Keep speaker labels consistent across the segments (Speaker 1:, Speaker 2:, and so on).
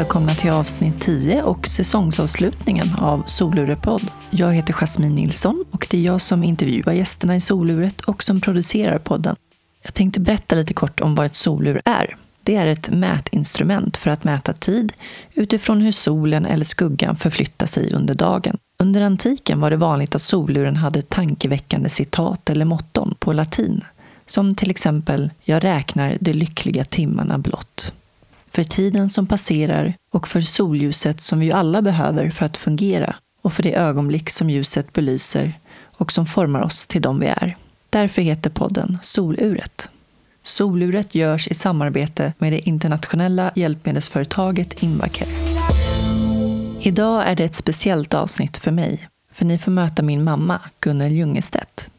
Speaker 1: välkomna till avsnitt 10 och säsongsavslutningen av Solurepodd. Jag heter Jasmine Nilsson och det är jag som intervjuar gästerna i Soluret och som producerar podden. Jag tänkte berätta lite kort om vad ett solur är. Det är ett mätinstrument för att mäta tid utifrån hur solen eller skuggan förflyttar sig under dagen. Under antiken var det vanligt att soluren hade tankeväckande citat eller motton på latin, som till exempel ”Jag räknar de lyckliga timmarna blott” för tiden som passerar och för solljuset som vi alla behöver för att fungera och för det ögonblick som ljuset belyser och som formar oss till de vi är. Därför heter podden Soluret. Soluret görs i samarbete med det internationella hjälpmedelsföretaget Invacare. Idag är det ett speciellt avsnitt för mig, för ni får möta min mamma, Gunnel Ljungestedt.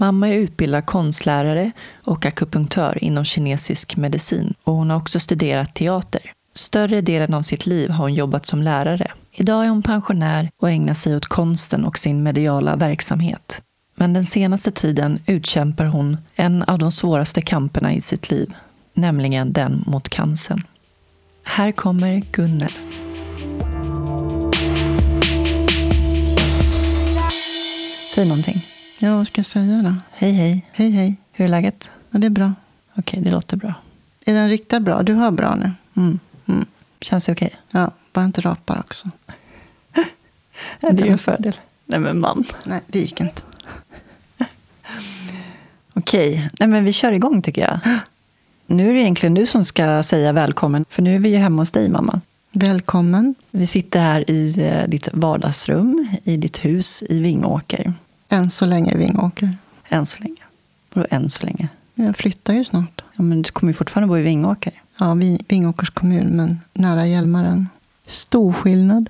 Speaker 1: Mamma är utbildad konstlärare och akupunktör inom kinesisk medicin och hon har också studerat teater. Större delen av sitt liv har hon jobbat som lärare. Idag är hon pensionär och ägnar sig åt konsten och sin mediala verksamhet. Men den senaste tiden utkämpar hon en av de svåraste kamperna i sitt liv, nämligen den mot cancern. Här kommer Gunnel. Säg någonting.
Speaker 2: Ja, vad ska jag säga då?
Speaker 1: Hej, hej.
Speaker 2: Hej, hej.
Speaker 1: Hur är läget?
Speaker 2: Ja, det är bra.
Speaker 1: Okej, det låter bra.
Speaker 2: Är den riktigt bra? Du hör bra nu?
Speaker 1: Mm.
Speaker 2: Mm.
Speaker 1: Känns det okej?
Speaker 2: Ja, bara inte rapar också.
Speaker 1: Det är ju en fördel. Nej, men man.
Speaker 2: Nej, det gick inte.
Speaker 1: Okej, Nej, men vi kör igång tycker jag. Nu är det egentligen du som ska säga välkommen, för nu är vi ju hemma hos dig mamma.
Speaker 2: Välkommen.
Speaker 1: Vi sitter här i eh, ditt vardagsrum, i ditt hus i Vingåker.
Speaker 2: Än så länge Vingåker.
Speaker 1: Än så länge. Vadå än så länge?
Speaker 2: Jag flyttar ju snart.
Speaker 1: Ja, men du kommer ju fortfarande bo i Vingåker.
Speaker 2: Ja, vi, Vingåkers kommun, men nära Hjälmaren. Stor skillnad.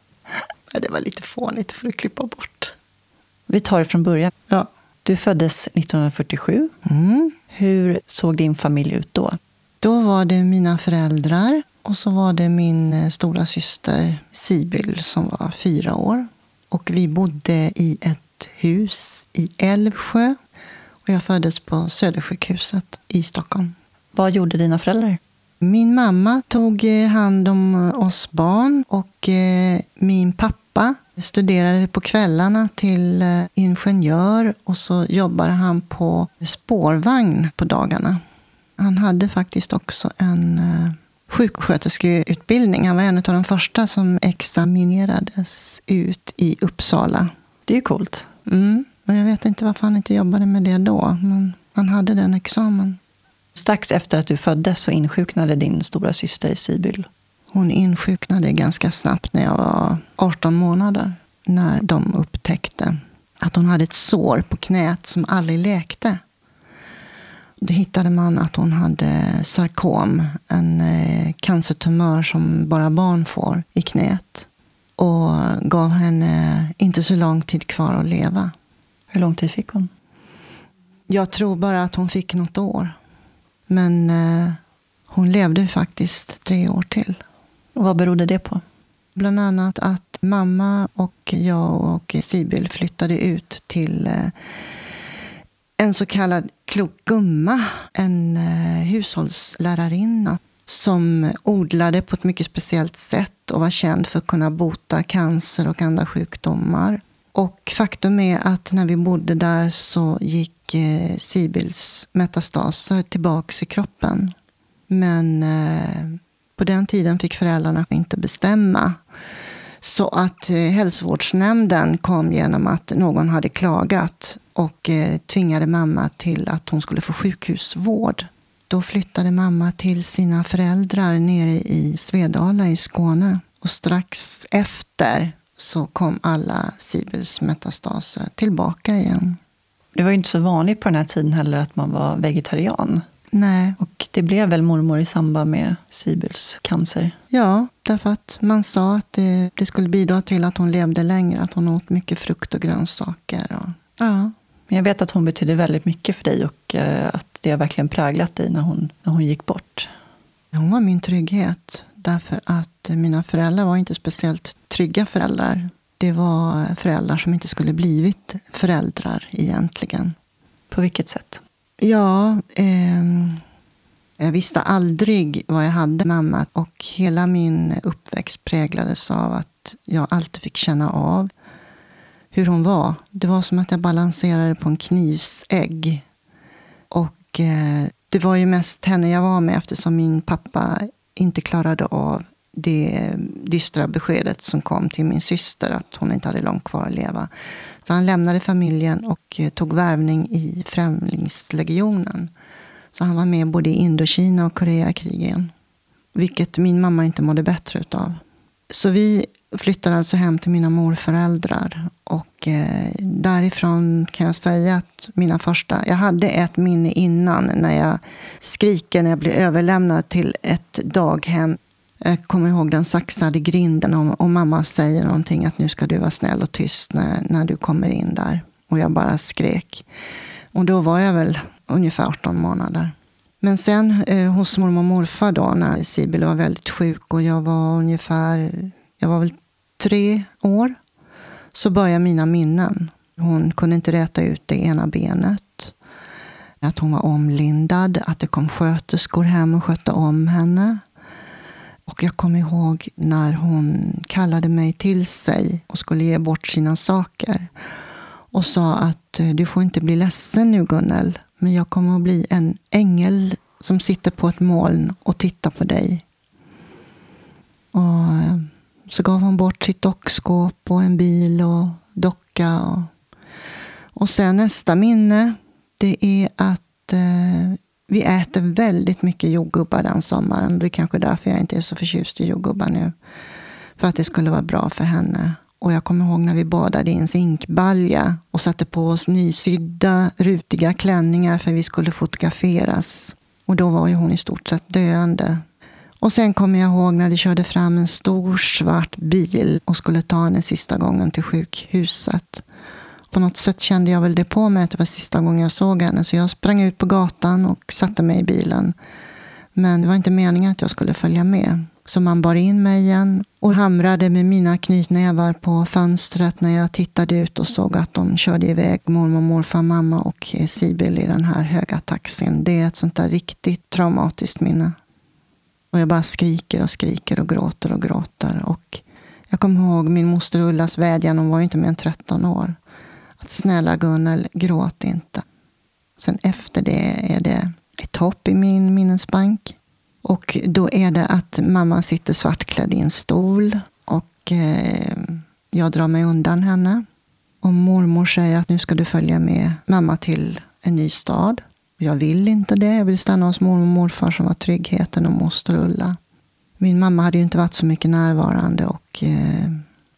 Speaker 2: Det var lite fånigt för att klippa bort.
Speaker 1: Vi tar det från början.
Speaker 2: Ja.
Speaker 1: Du föddes 1947.
Speaker 2: Mm.
Speaker 1: Hur såg din familj ut då?
Speaker 2: Då var det mina föräldrar och så var det min eh, stora syster Sibyl som var fyra år. Och vi bodde i ett hus i Älvsjö. Och jag föddes på Södersjukhuset i Stockholm.
Speaker 1: Vad gjorde dina föräldrar?
Speaker 2: Min mamma tog eh, hand om oss barn och eh, min pappa studerade på kvällarna till eh, ingenjör och så jobbade han på spårvagn på dagarna. Han hade faktiskt också en eh, sjuksköterskeutbildning. Han var en av de första som examinerades ut i Uppsala.
Speaker 1: Det är ju coolt.
Speaker 2: Mm. Och jag vet inte varför han inte jobbade med det då, men han hade den examen.
Speaker 1: Strax efter att du föddes så insjuknade din stora syster Sibyl.
Speaker 2: Hon insjuknade ganska snabbt när jag var 18 månader. När de upptäckte att hon hade ett sår på knät som aldrig läkte. Då hittade man att hon hade sarkom, en eh, cancertumör som bara barn får i knät. Och gav henne inte så lång tid kvar att leva.
Speaker 1: Hur lång tid fick hon?
Speaker 2: Jag tror bara att hon fick något år. Men eh, hon levde faktiskt tre år till.
Speaker 1: Och vad berodde det på?
Speaker 2: Bland annat att mamma och jag och Sibyl flyttade ut till eh, en så kallad klok gumma. En eh, hushållslärarinna som odlade på ett mycket speciellt sätt och var känd för att kunna bota cancer och andra sjukdomar. Och faktum är att när vi bodde där så gick eh, Sibyls metastaser tillbaks i kroppen. Men eh, på den tiden fick föräldrarna inte bestämma. Så att eh, hälsovårdsnämnden kom genom att någon hade klagat och eh, tvingade mamma till att hon skulle få sjukhusvård. Då flyttade mamma till sina föräldrar nere i Svedala i Skåne. Och strax efter så kom alla Sibyls metastaser tillbaka igen.
Speaker 1: Det var ju inte så vanligt på den här tiden heller att man var vegetarian.
Speaker 2: Nej.
Speaker 1: Och det blev väl mormor i samband med Sibyls cancer?
Speaker 2: Ja, därför att man sa att det, det, skulle bidra till att hon levde längre. Att hon åt mycket frukt och grönsaker. Och, ja.
Speaker 1: Men jag vet att hon betydde väldigt mycket för dig och eh, att det har verkligen präglat dig när hon, när hon gick bort.
Speaker 2: Hon var min trygghet. Därför att mina föräldrar var inte speciellt trygga föräldrar. Det var föräldrar som inte skulle blivit föräldrar egentligen.
Speaker 1: På vilket sätt?
Speaker 2: Ja, eh, Jag visste aldrig vad jag hade mamma och hela min uppväxt präglades av att jag alltid fick känna av hur hon var. Det var som att jag balanserade på en knivsägg. Eh, det var ju mest henne jag var med eftersom min pappa inte klarade av det dystra beskedet som kom till min syster att hon inte hade långt kvar att leva. Så han lämnade familjen och eh, tog värvning i Främlingslegionen. Så han var med både i Indokina och Koreakrigen. Vilket min mamma inte mådde bättre utav. Så vi flyttade alltså hem till mina morföräldrar. Och eh, därifrån kan jag säga att mina första... Jag hade ett minne innan när jag skriker när jag blir överlämnad till ett daghem. Jag kommer ihåg den saxade grinden och, och mamma säger någonting att nu ska du vara snäll och tyst när, när du kommer in där. Och jag bara skrek. Och då var jag väl ungefär 18 månader. Men sen eh, hos mormor och morfar då, när Sibyl var väldigt sjuk och jag var ungefär, jag var väl tre år, så började mina minnen. Hon kunde inte räta ut det ena benet. Att hon var omlindad, att det kom sköterskor hem och skötte om henne. Och jag kommer ihåg när hon kallade mig till sig och skulle ge bort sina saker. Och sa att eh, du får inte bli ledsen nu Gunnel. Men jag kommer att bli en ängel som sitter på ett moln och tittar på dig. Och eh, så gav hon bort sitt dockskåp och en bil och docka. Och, och sen nästa minne, det är att eh, vi äter väldigt mycket jordgubbar den sommaren. Det är kanske därför jag inte är så förtjust i jordgubbar nu. För att det skulle vara bra för henne. Och jag kommer ihåg när vi badade i en zinkbalja och satte på oss nysydda, rutiga klänningar för vi skulle fotograferas. Och då var ju hon i stort sett döende. Och sen kommer jag ihåg när det körde fram en stor svart bil och skulle ta henne sista gången till sjukhuset. På något sätt kände jag väl det på mig att det var sista gången jag såg henne. Så jag sprang ut på gatan och satte mig i bilen. Men det var inte meningen att jag skulle följa med. Så man bar in mig igen och hamrade med mina knytnävar på fönstret när jag tittade ut och såg att de körde iväg mormor, morfar, mamma och eh, Sibyl i den här höga taxin. Det är ett sånt där riktigt traumatiskt minne. Och jag bara skriker och skriker och gråter och gråter. Och jag kommer ihåg min moster Ullas vädjan, hon var ju inte mer än 13 år. Att snälla Gunnel, gråt inte. Sen efter det är det ett hopp i min minnesbank. Och då är det att mamma sitter svartklädd i en stol och eh, jag drar mig undan henne. Och mormor säger att nu ska du följa med mamma till en ny stad. Jag vill inte det. Jag vill stanna hos mormor och morfar som var tryggheten och moster Ulla. Min mamma hade ju inte varit så mycket närvarande och eh,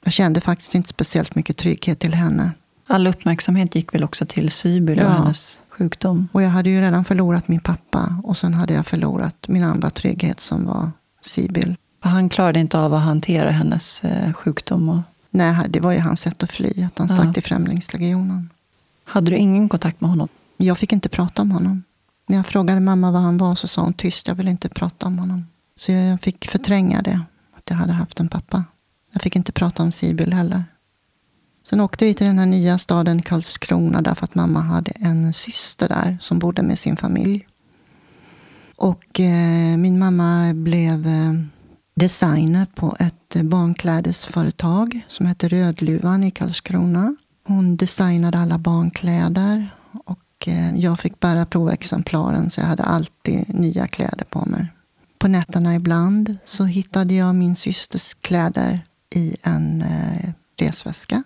Speaker 2: jag kände faktiskt inte speciellt mycket trygghet till henne.
Speaker 1: All uppmärksamhet gick väl också till Sybil och ja. hennes sjukdom?
Speaker 2: Och jag hade ju redan förlorat min pappa och sen hade jag förlorat min andra trygghet som var Sibyl.
Speaker 1: Han klarade inte av att hantera hennes eh, sjukdom? Och...
Speaker 2: Nej, det var ju hans sätt att fly, att han stack ja. till Främlingslegionen.
Speaker 1: Hade du ingen kontakt med honom?
Speaker 2: Jag fick inte prata om honom. När jag frågade mamma vad han var så sa hon tyst, jag vill inte prata om honom. Så jag fick förtränga det, att jag hade haft en pappa. Jag fick inte prata om Sibyl heller. Sen åkte vi till den här nya staden Karlskrona därför att mamma hade en syster där som bodde med sin familj. Och eh, min mamma blev eh, designer på ett barnklädesföretag som hette Rödluvan i Karlskrona. Hon designade alla barnkläder och eh, jag fick bära provexemplaren så jag hade alltid nya kläder på mig. På nätterna ibland så hittade jag min systers kläder i en eh, resväska.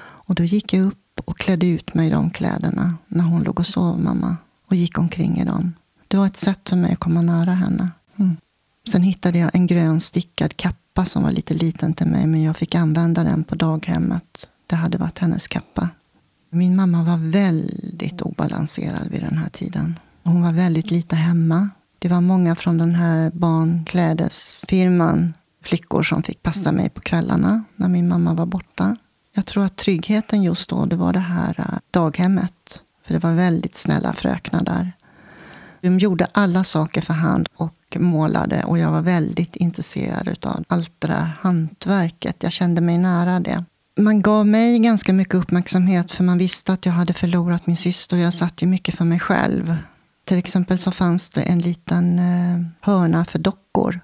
Speaker 2: Och då gick jag upp och klädde ut mig i de kläderna när hon låg och sov, mamma. Och gick omkring i dem. Det var ett sätt för mig att komma nära henne. Mm. Sen hittade jag en grön stickad kappa som var lite liten till mig, men jag fick använda den på daghemmet. Det hade varit hennes kappa. Min mamma var väldigt obalanserad vid den här tiden. Hon var väldigt lite hemma. Det var många från den här barnklädesfirman, flickor som fick passa mig på kvällarna när min mamma var borta. Jag tror att tryggheten just då, det var det här äh, daghemmet. För det var väldigt snälla fröknar där. De gjorde alla saker för hand och målade och jag var väldigt intresserad av allt det där hantverket. Jag kände mig nära det. Man gav mig ganska mycket uppmärksamhet för man visste att jag hade förlorat min syster. Jag satt ju mycket för mig själv. Till exempel så fanns det en liten eh, hörna för dockor.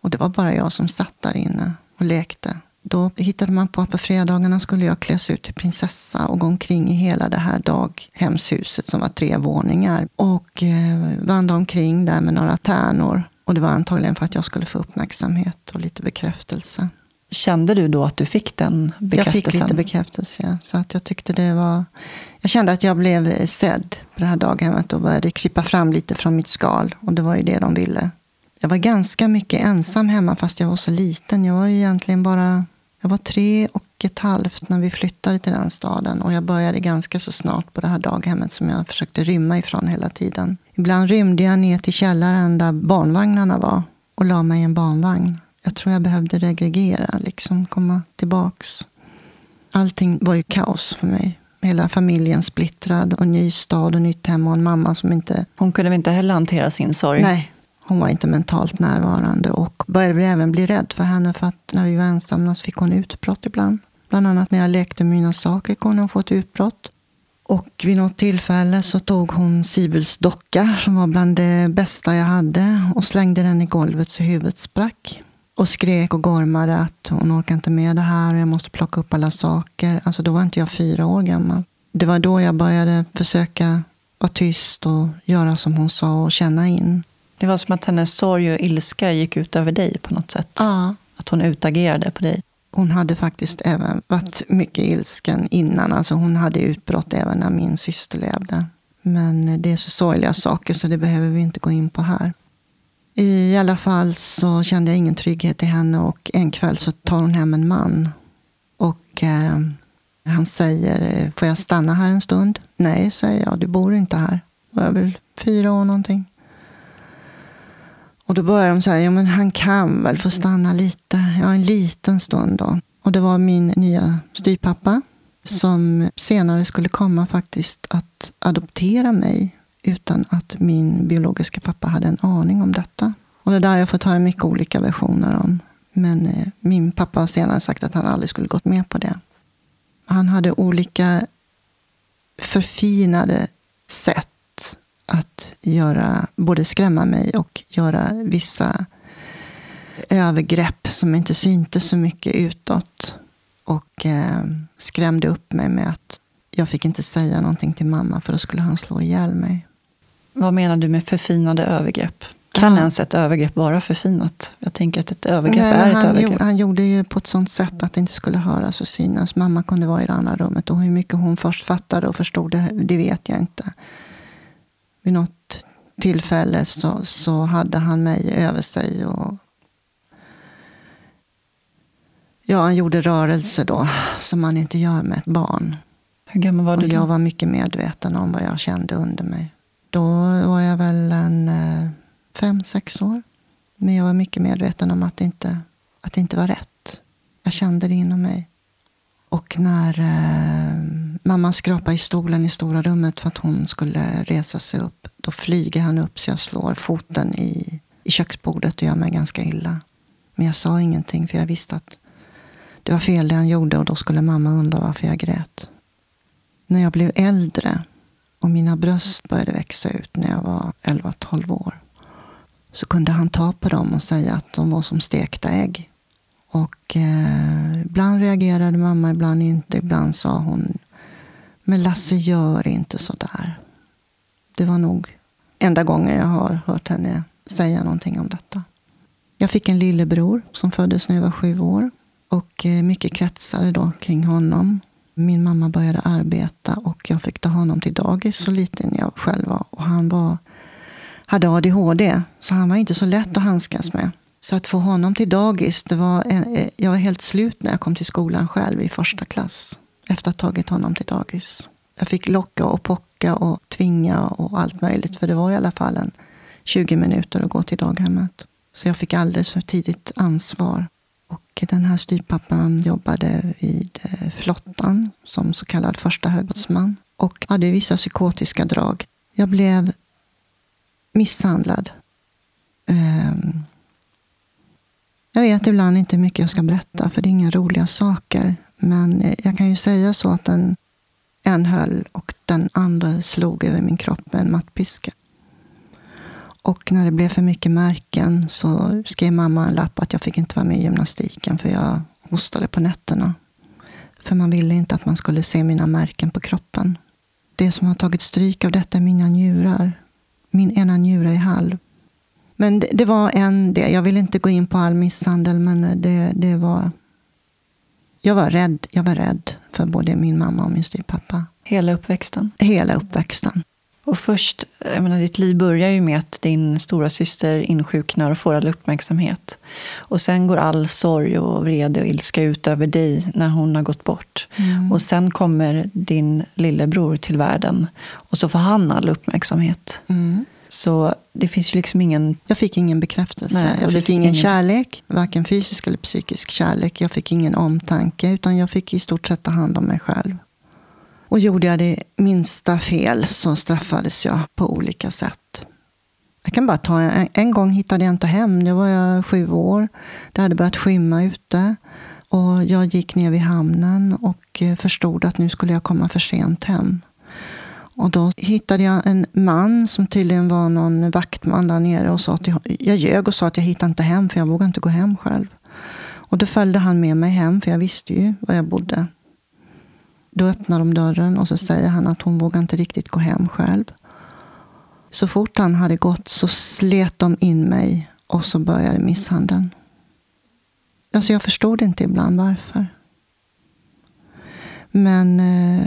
Speaker 2: Och det var bara jag som satt där inne och lekte. Då hittade man på att på fredagarna skulle jag kläs ut till prinsessa och gå omkring i hela det här daghemshuset som var tre våningar. Och eh, vandra omkring där med några tärnor. Och det var antagligen för att jag skulle få uppmärksamhet och lite bekräftelse.
Speaker 1: Kände du då att du fick den bekräftelsen?
Speaker 2: Jag fick lite bekräftelse, ja. Så att jag tyckte det var... Jag kände att jag blev sedd på det här daghemmet och började krypa fram lite från mitt skal. Och det var ju det de ville. Jag var ganska mycket ensam hemma fast jag var så liten. Jag var ju egentligen bara... Jag var tre och ett halvt när vi flyttade till den staden. Och jag började ganska så snart på det här daghemmet som jag försökte rymma ifrån hela tiden. Ibland rymde jag ner till källaren där barnvagnarna var och la mig i en barnvagn jag tror jag behövde regregera, liksom komma tillbaks. Allting var ju kaos för mig. Hela familjen splittrad och ny stad och nytt hem och en mamma som inte...
Speaker 1: Hon kunde väl inte heller hantera sin sorg?
Speaker 2: Nej, hon var inte mentalt närvarande och började även bli rädd för henne för att när vi var ensamma så fick hon utbrott ibland. Bland annat när jag lekte med mina saker kunde hon få ett utbrott. Och vid något tillfälle så tog hon Sibels docka, som var bland det bästa jag hade, och slängde den i golvet så huvudet sprack och skrek och gormade att hon orkar inte med det här och jag måste plocka upp alla saker. Alltså då var inte jag fyra år gammal. Det var då jag började försöka vara tyst och göra som hon sa och känna in.
Speaker 1: Det var som att hennes sorg och ilska gick ut över dig på något sätt.
Speaker 2: Ja.
Speaker 1: Att hon utagerade på dig.
Speaker 2: Hon hade faktiskt även varit mycket ilsken innan. Alltså hon hade utbrott även när min syster levde. Men det är så sorgliga saker så det behöver vi inte gå in på här. I alla fall så kände jag ingen trygghet i henne och en kväll så tar hon hem en man. Och eh, han säger, eh, får jag stanna här en stund? Nej, säger jag, du bor inte här. Jag är väl fyra år någonting. Och då börjar de säga, ja men han kan väl få stanna lite, ja en liten stund då. Och det var min nya styrpappa som senare skulle komma faktiskt att adoptera mig utan att min biologiska pappa hade en aning om detta. Och det där har jag fått höra mycket olika versioner om. Men eh, min pappa har senare sagt att han aldrig skulle gått med på det. Han hade olika förfinade sätt att göra, både skrämma mig och göra vissa övergrepp som inte syntes så mycket utåt. Och eh, skrämde upp mig med att jag fick inte säga någonting till mamma för då skulle han slå ihjäl mig.
Speaker 1: Vad menar du med förfinade övergrepp? Kan ja. ens ett övergrepp vara förfinat? Jag tänker att ett övergrepp Nej, är ett
Speaker 2: han
Speaker 1: övergrepp.
Speaker 2: han gjorde ju på ett sånt sätt att det inte skulle höras och synas. Mamma kunde vara i det andra rummet. Och hur mycket hon först fattade och förstod det, det vet jag inte. Vid något tillfälle så, så hade han mig över sig. Och, ja, han gjorde rörelser då, som man inte gör med ett barn.
Speaker 1: Hur gammal var du
Speaker 2: och Jag var mycket medveten om vad jag kände under mig. Då var jag väl en eh, fem, sex år. Men jag var mycket medveten om att det inte, att det inte var rätt. Jag kände det inom mig. Och när eh, mamma skrapade i stolen i stora rummet för att hon skulle resa sig upp, då flyger han upp så jag slår foten i, i köksbordet och gör mig ganska illa. Men jag sa ingenting för jag visste att det var fel det han gjorde och då skulle mamma undra varför jag grät. När jag blev äldre och mina bröst började växa ut när jag var 11-12 år så kunde han ta på dem och säga att de var som stekta ägg. Och eh, ibland reagerade mamma, ibland inte. Ibland sa hon, men Lasse gör inte så där. Det var nog enda gången jag har hört henne säga någonting om detta. Jag fick en lillebror som föddes när jag var sju år. Och eh, mycket kretsade då kring honom. Min mamma började arbeta och jag fick ta honom till dagis så liten jag själv var. Och han var, hade ADHD, så han var inte så lätt att handskas med. Så att få honom till dagis, det var en, eh, jag var helt slut när jag kom till skolan själv i första klass. Efter att ha tagit honom till dagis. Jag fick locka och pocka och tvinga och allt möjligt. För det var i alla fall en 20 minuter att gå till daghemmet. Så jag fick alldeles för tidigt ansvar. Och den här styrpappan jobbade vid eh, flottan som så kallad första högbåtsman och hade vissa psykotiska drag. Jag blev misshandlad. Ehm, jag vet ibland inte hur mycket jag ska berätta, för det är inga roliga saker. Men eh, jag kan ju säga så att den, en höll och den andra slog över min kropp med en mattpiska. Och när det blev för mycket märken så skrev mamma en lapp att jag fick inte vara med i gymnastiken för jag hostade på nätterna. För man ville inte att man skulle se mina märken på kroppen. Det som har tagit stryk av detta är mina njurar. Min ena njure är halv. Men det, det, var en del. Jag vill inte gå in på all misshandel, men det, det var... Jag var rädd. Jag var rädd för både min mamma och min styvpappa.
Speaker 1: Hela uppväxten?
Speaker 2: Hela uppväxten.
Speaker 1: Och först, jag menar, ditt liv börjar ju med att din stora syster insjuknar och får all uppmärksamhet. Och sen går all sorg och vrede och ilska ut över dig när hon har gått bort. Mm. Och sen kommer din lillebror till världen och så får han all uppmärksamhet. Mm. Så det finns ju liksom ingen...
Speaker 2: Jag fick ingen bekräftelse. Nej, jag fick, ingen, ingen kärlek, varken fysisk eller psykisk kärlek. Jag fick ingen omtanke, utan jag fick i stort sett ta hand om mig själv. Och gjorde jag det minsta fel så straffades jag på olika sätt. Jag kan bara ta en, en gång hittade jag inte hem. Då var jag sju år. Det hade börjat skymma ute. Och jag gick ner vid hamnen och eh, förstod att nu skulle jag komma för sent hem. Och då hittade jag en man som tydligen var någon vaktman där nere. Och sa att jag, jag ljög och sa att jag hittade inte hem för jag vågade inte gå hem själv. Och då följde han med mig hem för jag visste ju var jag bodde. Då öppnar de dörren och så säger han att hon vågar inte riktigt gå hem själv. Så fort han hade gått så slet de in mig och så började misshandeln. Alltså jag förstod inte ibland varför. Men eh,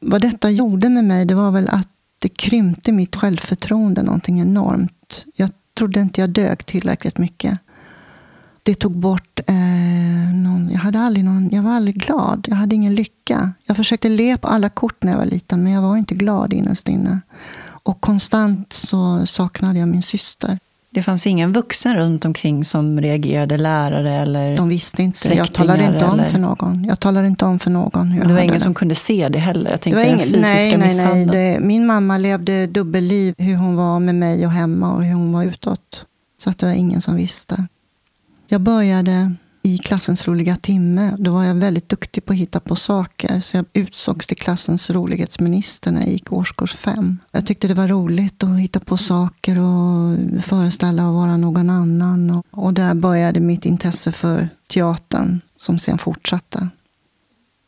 Speaker 2: vad detta gjorde med mig, det var väl att det krympte mitt självförtroende någonting enormt. Jag trodde inte jag dög tillräckligt mycket. Det tog bort eh, jag, hade aldrig någon, jag var aldrig glad. Jag hade ingen lycka. Jag försökte le på alla kort när jag var liten, men jag var inte glad innerst inne. Och konstant så saknade jag min syster.
Speaker 1: Det fanns ingen vuxen runt omkring som reagerade, lärare eller
Speaker 2: De visste inte. Jag talade inte om eller... för någon. Jag talade inte om för någon hur
Speaker 1: Det var
Speaker 2: ingen
Speaker 1: det. som kunde se det heller? Jag tänkte
Speaker 2: det var
Speaker 1: ingen, den fysiska
Speaker 2: nej, nej, nej. Det, min mamma levde dubbelliv, hur hon var med mig och hemma och hur hon var utåt. Så att det var ingen som visste. Jag började i klassens roliga timme. Då var jag väldigt duktig på att hitta på saker. Så jag utsågs till klassens rolighetsminister när jag gick årskurs fem. Jag tyckte det var roligt att hitta på saker och föreställa och vara någon annan. Och där började mitt intresse för teatern som sen fortsatte.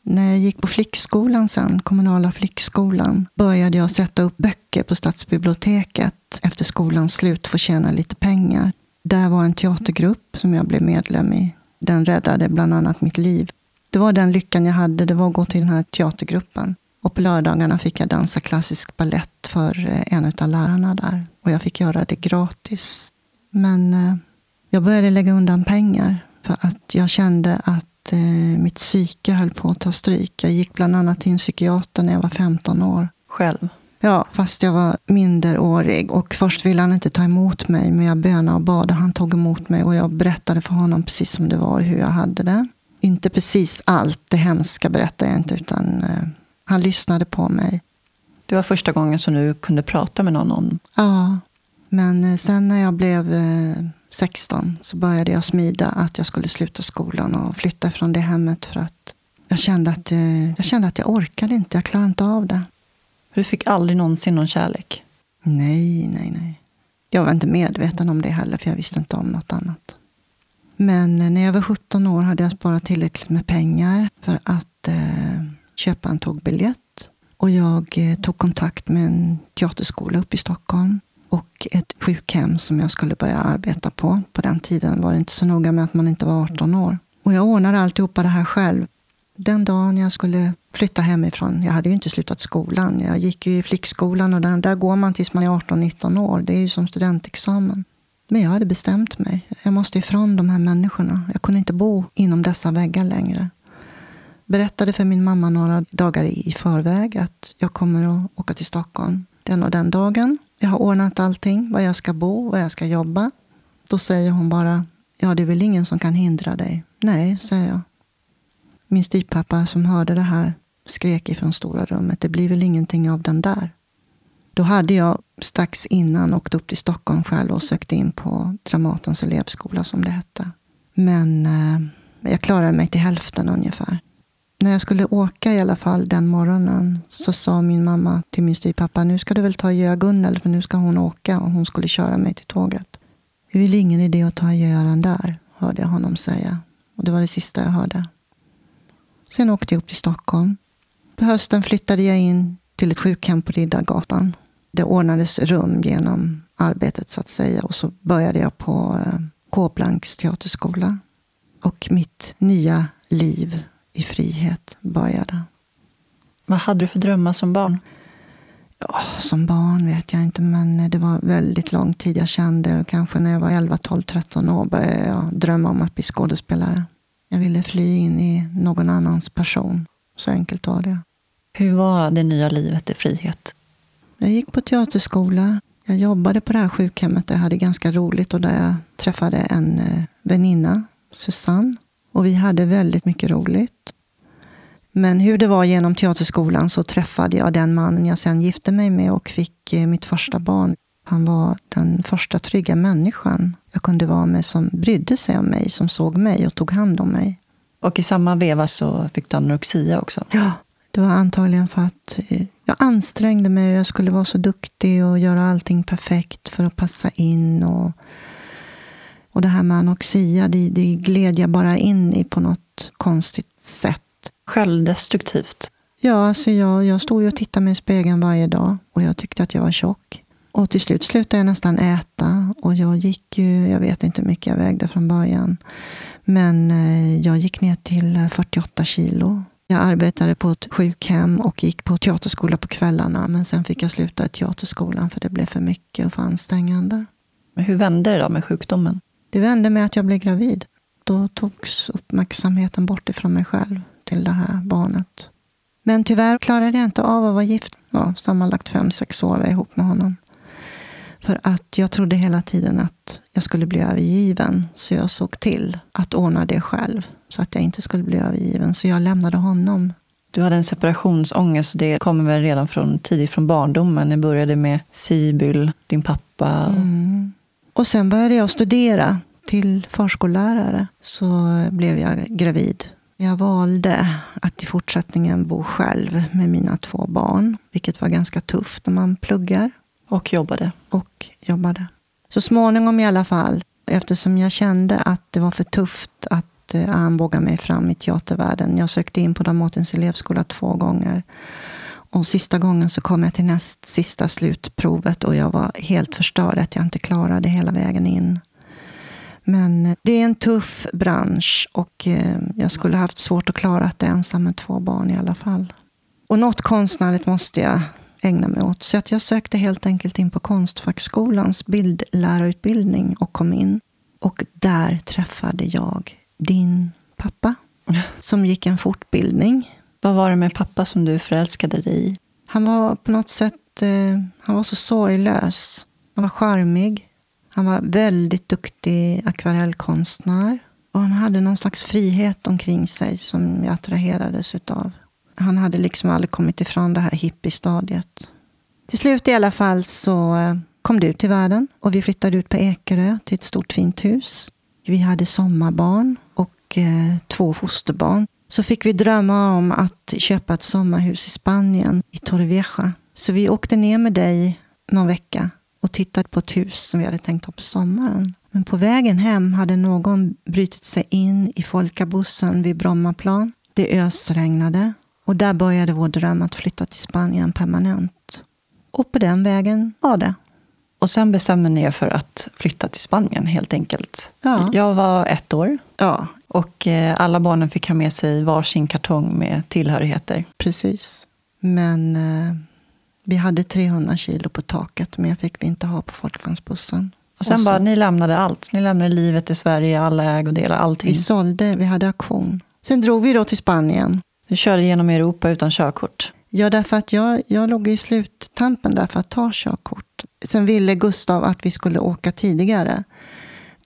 Speaker 2: När jag gick på flickskolan sen, kommunala flickskolan, började jag sätta upp böcker på stadsbiblioteket efter skolans slut för att tjäna lite pengar. Där var en teatergrupp som jag blev medlem i den räddade bland annat mitt liv. Det var den lyckan jag hade, det var att gå till den här teatergruppen. Och på lördagarna fick jag dansa klassisk ballett för eh, en av lärarna där. Och jag fick göra det gratis. Men eh, jag började lägga undan pengar för att jag kände att eh, mitt psyke höll på att ta stryk. Jag gick bland annat till en psykiater när jag var 15 år.
Speaker 1: Själv?
Speaker 2: Ja, fast jag var minderårig. Och först ville han inte ta emot mig, men jag bönade och bad och han tog emot mig. Och jag berättade för honom precis som det var, hur jag hade det. Inte precis allt det hemska berättade jag inte, utan eh, han lyssnade på mig.
Speaker 1: Det var första gången som du kunde prata med någon om...
Speaker 2: Ja, men eh, sen när jag blev eh, 16 så började jag smida att jag skulle sluta skolan och flytta från det hemmet för att jag kände att, eh, jag kände att jag orkade inte, jag klarade inte av det.
Speaker 1: Du fick aldrig någonsin någon kärlek?
Speaker 2: Nej, nej, nej. Jag var inte medveten om det heller, för jag visste inte om något annat. Men eh, när jag var 17 år hade jag sparat tillräckligt med pengar för att eh, köpa en tågbiljett. Och jag eh, tog kontakt med en teaterskola uppe i Stockholm och ett sjukhem som jag skulle börja arbeta på. På den tiden var det inte så noga med att man inte var 18 år. Och jag ordnade alltihopa det här själv. Den dagen jag skulle flytta hemifrån, jag hade ju inte slutat skolan. Jag gick ju i flickskolan och där, där går man tills man är 18-19 år. Det är ju som studentexamen. Men jag hade bestämt mig. Jag måste ifrån de här människorna. Jag kunde inte bo inom dessa väggar längre. Berättade för min mamma några dagar i förväg att jag kommer att åka till Stockholm den och den dagen. Jag har ordnat allting, var jag ska bo, var jag ska jobba. Då säger hon bara, ja det är väl ingen som kan hindra dig. Nej, säger jag. Min styvpappa som hörde det här skrek ifrån stora rummet. Det blir väl ingenting av den där. Då hade jag strax innan åkt upp till Stockholm själv och sökt in på Dramatens elevskola som det hette. Men eh, jag klarade mig till hälften ungefär. när jag skulle åka i alla fall den morgonen så sa min mamma till min styvpappa, nu ska du väl ta adjö Gunnel, för nu ska hon åka och hon skulle köra mig till tåget. Det är väl ingen idé att ta Göran där, hörde jag honom säga. Och det var det sista jag hörde. Sen åkte jag upp till Stockholm. På hösten flyttade jag in till ett sjukhem på Riddargatan. Det ordnades rum genom arbetet så att säga. Och så började jag på eh, K. Blanks teaterskola. Och mitt nya liv i frihet började.
Speaker 1: Vad hade du för drömmar som barn?
Speaker 2: Ja, som barn vet jag inte, men det var väldigt lång tid. Jag kände kanske när jag var 11, 12, 13 år började jag drömma om att bli skådespelare. Jag ville fly in i någon annans person. Så enkelt var det.
Speaker 1: Hur var det nya livet i frihet?
Speaker 2: Jag gick på teaterskola. Jag jobbade på det här sjukhemmet där jag hade ganska roligt och där jag träffade en eh, väninna, Susanne. Och vi hade väldigt mycket roligt. Men hur det var genom teaterskolan så träffade jag den mannen jag sen gifte mig med och fick eh, mitt första barn. Han var den första trygga människan jag kunde vara med som brydde sig om mig, som såg mig och tog hand om mig.
Speaker 1: Och i samma veva så fick du anorexia också?
Speaker 2: Ja, det var antagligen för att eh, jag ansträngde mig och jag skulle vara så duktig och göra allting perfekt för att passa in. Och, och det här med anorexia, det, det gled jag bara in i på något konstigt sätt.
Speaker 1: Självdestruktivt?
Speaker 2: Ja, alltså jag, jag stod ju och tittade mig i spegeln varje dag och jag tyckte att jag var tjock. Och till slut slutade jag nästan äta och jag gick ju, jag vet inte hur mycket jag vägde från början. Men eh, jag gick ner till 48 kilo. Jag arbetade på ett sjukhem och gick på teaterskola på kvällarna. Men sen fick jag sluta i teaterskolan för det blev för mycket och för ansträngande.
Speaker 1: Men hur vände det då med sjukdomen?
Speaker 2: Det vände med att jag blev gravid. Då togs uppmärksamheten bort ifrån mig själv till det här barnet. Men tyvärr klarade jag inte av att vara gift. Ja, sammanlagt fem, sex år var jag ihop med honom. För att jag trodde hela tiden att jag skulle bli övergiven. Så jag såg till att ordna det själv. Så att jag inte skulle bli övergiven. Så jag lämnade honom.
Speaker 1: Du hade en separationsångest. Det kommer väl redan från, tidigt från barndomen. Det började med Sibyl, din pappa.
Speaker 2: Mm. Och sen började jag studera till förskollärare. Så blev jag gravid. Jag valde att i fortsättningen bo själv med mina två barn. Vilket var ganska tufft när man pluggar.
Speaker 1: Och jobbade.
Speaker 2: Och jobbade. Så småningom i alla fall, eftersom jag kände att det var för tufft att eh, armbåga mig fram i teatervärlden. Jag sökte in på Dramatens elevskola två gånger. Och sista gången så kom jag till näst sista slutprovet och jag var helt förstörd att jag inte klarade hela vägen in. Men eh, det är en tuff bransch och eh, jag skulle haft svårt att klara det ensam med två barn i alla fall. Och något konstnärligt måste jag ägna mig åt. Så att jag sökte helt enkelt in på Konstfackskolans bildlärarutbildning och kom in. Och där träffade jag din pappa, som gick en fortbildning.
Speaker 1: Vad var det med pappa som du förälskade dig i?
Speaker 2: Han var på något sätt eh, han var så sorglös. Han var charmig. Han var väldigt duktig akvarellkonstnär. Och han hade någon slags frihet omkring sig som jag attraherades utav. Han hade liksom aldrig kommit ifrån det här hippiestadiet. Till slut i alla fall så eh, kom du till världen och vi flyttade ut på Ekerö till ett stort fint hus. Vi hade sommarbarn och eh, två fosterbarn. Så fick vi drömma om att köpa ett sommarhus i Spanien, i Torrevieja. Så vi åkte ner med dig någon vecka och tittade på ett hus som vi hade tänkt ha på sommaren. Men på vägen hem hade någon brutit sig in i folkabussen vid Brommaplan. Det ösregnade och där började vår dröm att flytta till Spanien permanent. Och på den vägen var det.
Speaker 1: Och sen bestämde ni er för att flytta till Spanien helt enkelt.
Speaker 2: Ja.
Speaker 1: Jag var ett år.
Speaker 2: Ja.
Speaker 1: Och eh, alla barnen fick ha med sig varsin kartong med tillhörigheter.
Speaker 2: Precis. Men eh, vi hade 300 kilo på taket, men fick vi inte ha på folkvagnsbussen.
Speaker 1: Och sen
Speaker 2: och så,
Speaker 1: bara, ni lämnade allt. Ni lämnade livet i Sverige, alla ägodelar, allting.
Speaker 2: Vi sålde, vi hade auktion. Sen drog vi då till Spanien.
Speaker 1: Du körde genom Europa utan körkort.
Speaker 2: Ja, därför att jag, jag låg i sluttampen där för att ta körkort. Sen ville Gustav att vi skulle åka tidigare.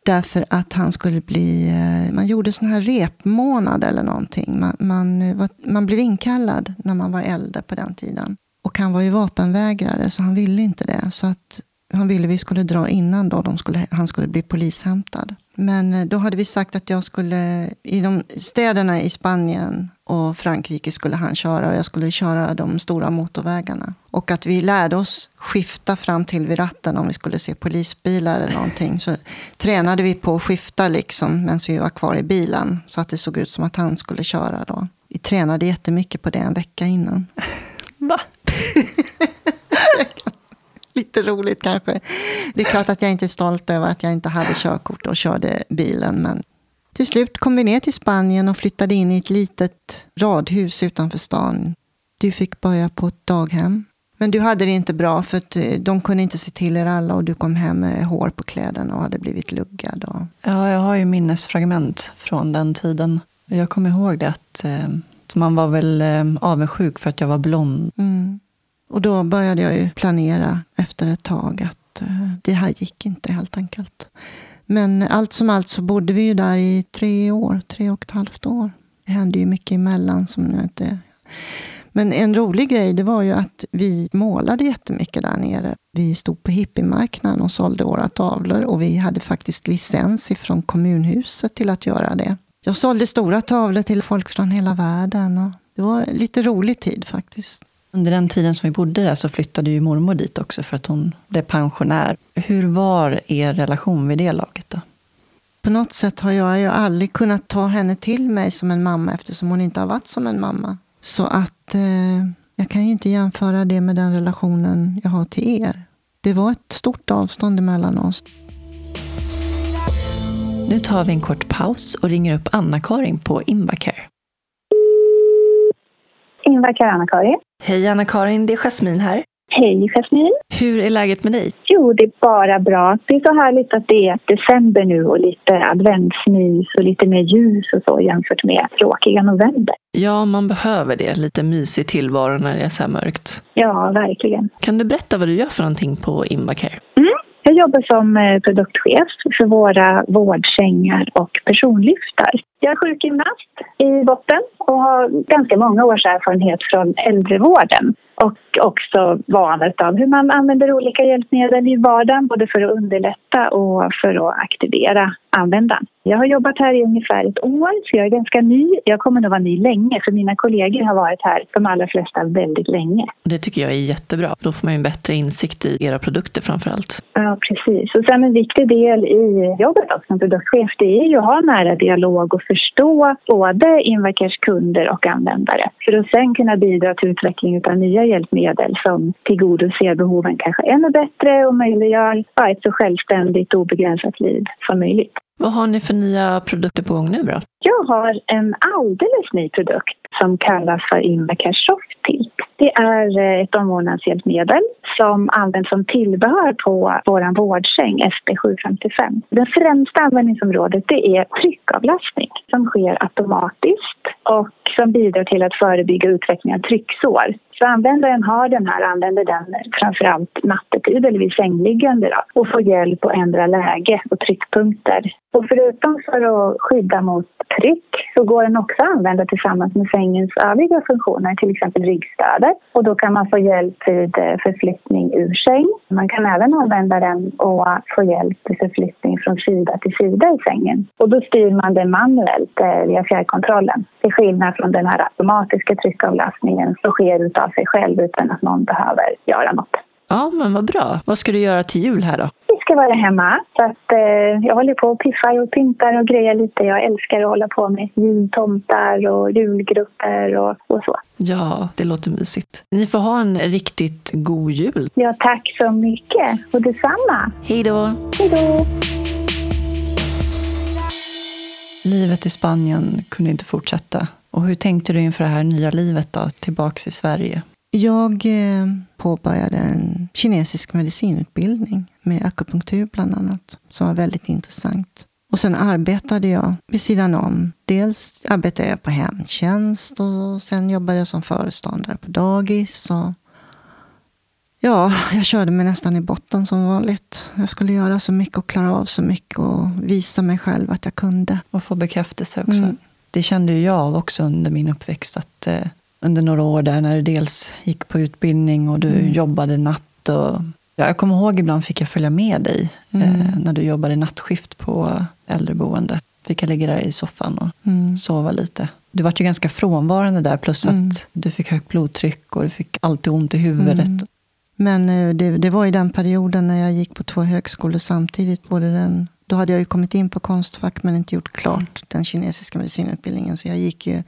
Speaker 2: Därför att han skulle bli... Eh, man gjorde sån här repmånad eller någonting. Man, man, eh, man blev inkallad när man var äldre på den tiden. Och han var ju vapenvägrare, så han ville inte det. Så att han ville vi skulle dra innan då skulle, han skulle bli polishämtad. Men eh, då hade vi sagt att jag skulle, i de städerna i Spanien och Frankrike skulle han köra och jag skulle köra de stora motorvägarna. Och att vi lärde oss skifta fram till vid ratten om vi skulle se polisbilar eller någonting. Så tränade vi på att skifta liksom medan vi var kvar i bilen. Så att det såg ut som att han skulle köra då. Vi tränade jättemycket på det en vecka innan.
Speaker 1: Va?
Speaker 2: Lite roligt kanske. Det är klart att jag inte är stolt över att jag inte hade körkort och körde bilen. Men till slut kom vi ner till Spanien och flyttade in i ett litet radhus utanför stan. Du fick börja på ett daghem. Men du hade det inte bra för att eh, de kunde inte se till er alla och du kom hem med hår på kläderna och hade blivit luggad. Och...
Speaker 1: Ja, jag har ju minnesfragment från den tiden. Jag kommer ihåg det att eh, man var väl eh, avundsjuk för att jag var blond.
Speaker 2: Mm. Och då började jag ju planera efter ett tag att eh, det här gick inte helt enkelt. Men allt som allt så bodde vi ju där i tre år, tre och ett halvt år. Det hände ju mycket emellan som jag inte... Men en rolig grej det var ju att vi målade jättemycket där nere. Vi stod på hippiemarknaden och sålde våra tavlor och vi hade faktiskt licens ifrån kommunhuset till att göra det. Jag sålde stora tavlor till folk från hela världen. Och det var en lite rolig tid faktiskt.
Speaker 1: Under den tiden som vi bodde där så flyttade ju mormor dit också för att hon blev pensionär. Hur var er relation vid det laget då?
Speaker 2: På något sätt har jag ju aldrig kunnat ta henne till mig som en mamma eftersom hon inte har varit som en mamma. Så att eh, jag kan ju inte jämföra det med den relationen jag har till er. Det var ett stort avstånd emellan oss.
Speaker 1: Nu tar vi en kort paus och ringer upp Anna-Karin på Invacare.
Speaker 3: Invacare Anna-Karin.
Speaker 1: Hej Anna-Karin, det är Jasmin här.
Speaker 3: Hej Jasmin.
Speaker 1: Hur är läget med dig?
Speaker 3: Jo, det är bara bra. Det är så härligt att det är december nu och lite adventsmys och lite mer ljus och så jämfört med tråkiga november.
Speaker 1: Ja, man behöver det. Lite mysig tillvaro när det är så här mörkt.
Speaker 3: Ja, verkligen.
Speaker 1: Kan du berätta vad du gör för någonting på Invacare?
Speaker 3: Mm. Jag jobbar som eh, produktchef för våra vårdsängar och personlyftar. Jag är sjukgymnast i botten och har ganska många års erfarenhet från äldrevården och också valet av hur man använder olika hjälpmedel i vardagen både för att underlätta och för att aktivera användaren. Jag har jobbat här i ungefär ett år, så jag är ganska ny. Jag kommer nog vara ny länge, för mina kollegor har varit här, de allra flesta, väldigt länge.
Speaker 1: Det tycker jag är jättebra. Då får man ju en bättre insikt i era produkter framför allt.
Speaker 3: Ja, precis. Och sen en viktig del i jobbet också som produktchef, det är ju att ha nära dialog och förstå både Invacars kunder och användare. För att sen kunna bidra till utveckling av nya hjälpmedel som tillgodoser behoven kanske ännu bättre och möjliggör ett så självständigt och obegränsat liv som möjligt.
Speaker 1: Vad har ni för nya produkter på gång nu då?
Speaker 3: Jag har en alldeles ny produkt som kallas för Invacare Soft Tilt. Det är eh, ett omvårdnadshjälpmedel som används som tillbehör på vår vårdsäng SP755. Det främsta användningsområdet det är tryckavlastning som sker automatiskt och som bidrar till att förebygga utveckling av trycksår. Så användaren har den här, använder den framförallt nattetid eller vid sängliggande då, och får hjälp att ändra läge och tryckpunkter. Och förutom för att skydda mot tryck så går den också att använda tillsammans med sängens övriga funktioner, till exempel ryggstödet. Och då kan man få hjälp vid eh, förflyttning ur säng. Man kan även använda den och få hjälp vid förflyttning från sida till sida i sängen. Och då styr man det manuellt eh, via fjärrkontrollen. Till skillnad från den här automatiska tryckavlastningen som sker utav sig själv utan att någon behöver göra något.
Speaker 1: Ja, men vad bra. Vad ska du göra till jul här då?
Speaker 3: Ska vara hemma. Så att, eh, jag håller på och piffar och pyntar och grejer lite. Jag älskar att hålla på med jultomtar och julgrupper och, och så.
Speaker 1: Ja, det låter mysigt. Ni får ha en riktigt god jul.
Speaker 3: Ja, tack så mycket. Och detsamma.
Speaker 1: Hej då!
Speaker 3: Hej då!
Speaker 1: Livet i Spanien kunde inte fortsätta. Och hur tänkte du inför det här nya livet då, tillbaks i Sverige?
Speaker 2: Jag eh, påbörjade en kinesisk medicinutbildning med akupunktur bland annat, som var väldigt intressant. Och sen arbetade jag vid sidan om. Dels arbetade jag på hemtjänst och sen jobbade jag som föreståndare på dagis. Och ja, jag körde mig nästan i botten som vanligt. Jag skulle göra så mycket och klara av så mycket och visa mig själv att jag kunde.
Speaker 1: Och få bekräftelse också. Mm. Det kände ju jag också under min uppväxt. att eh, Under några år där när du dels gick på utbildning och du mm. jobbade natt och Ja, jag kommer ihåg ibland fick jag följa med dig
Speaker 2: Mm.
Speaker 1: eh, när du jobbade nattskift på äldreboende. Fick jag ligga där i soffan och
Speaker 2: Mm.
Speaker 1: sova lite. Du var ju ganska frånvarande där, plus
Speaker 2: Mm.
Speaker 1: att du fick högt blodtryck och du fick alltid ont i huvudet.
Speaker 2: Mm. Men eh, det, det var i den perioden när jag gick på två högskolor samtidigt. Både den, då hade jag ju kommit in på Konstfack men inte gjort klart den kinesiska medicinutbildningen. Så jag gick ju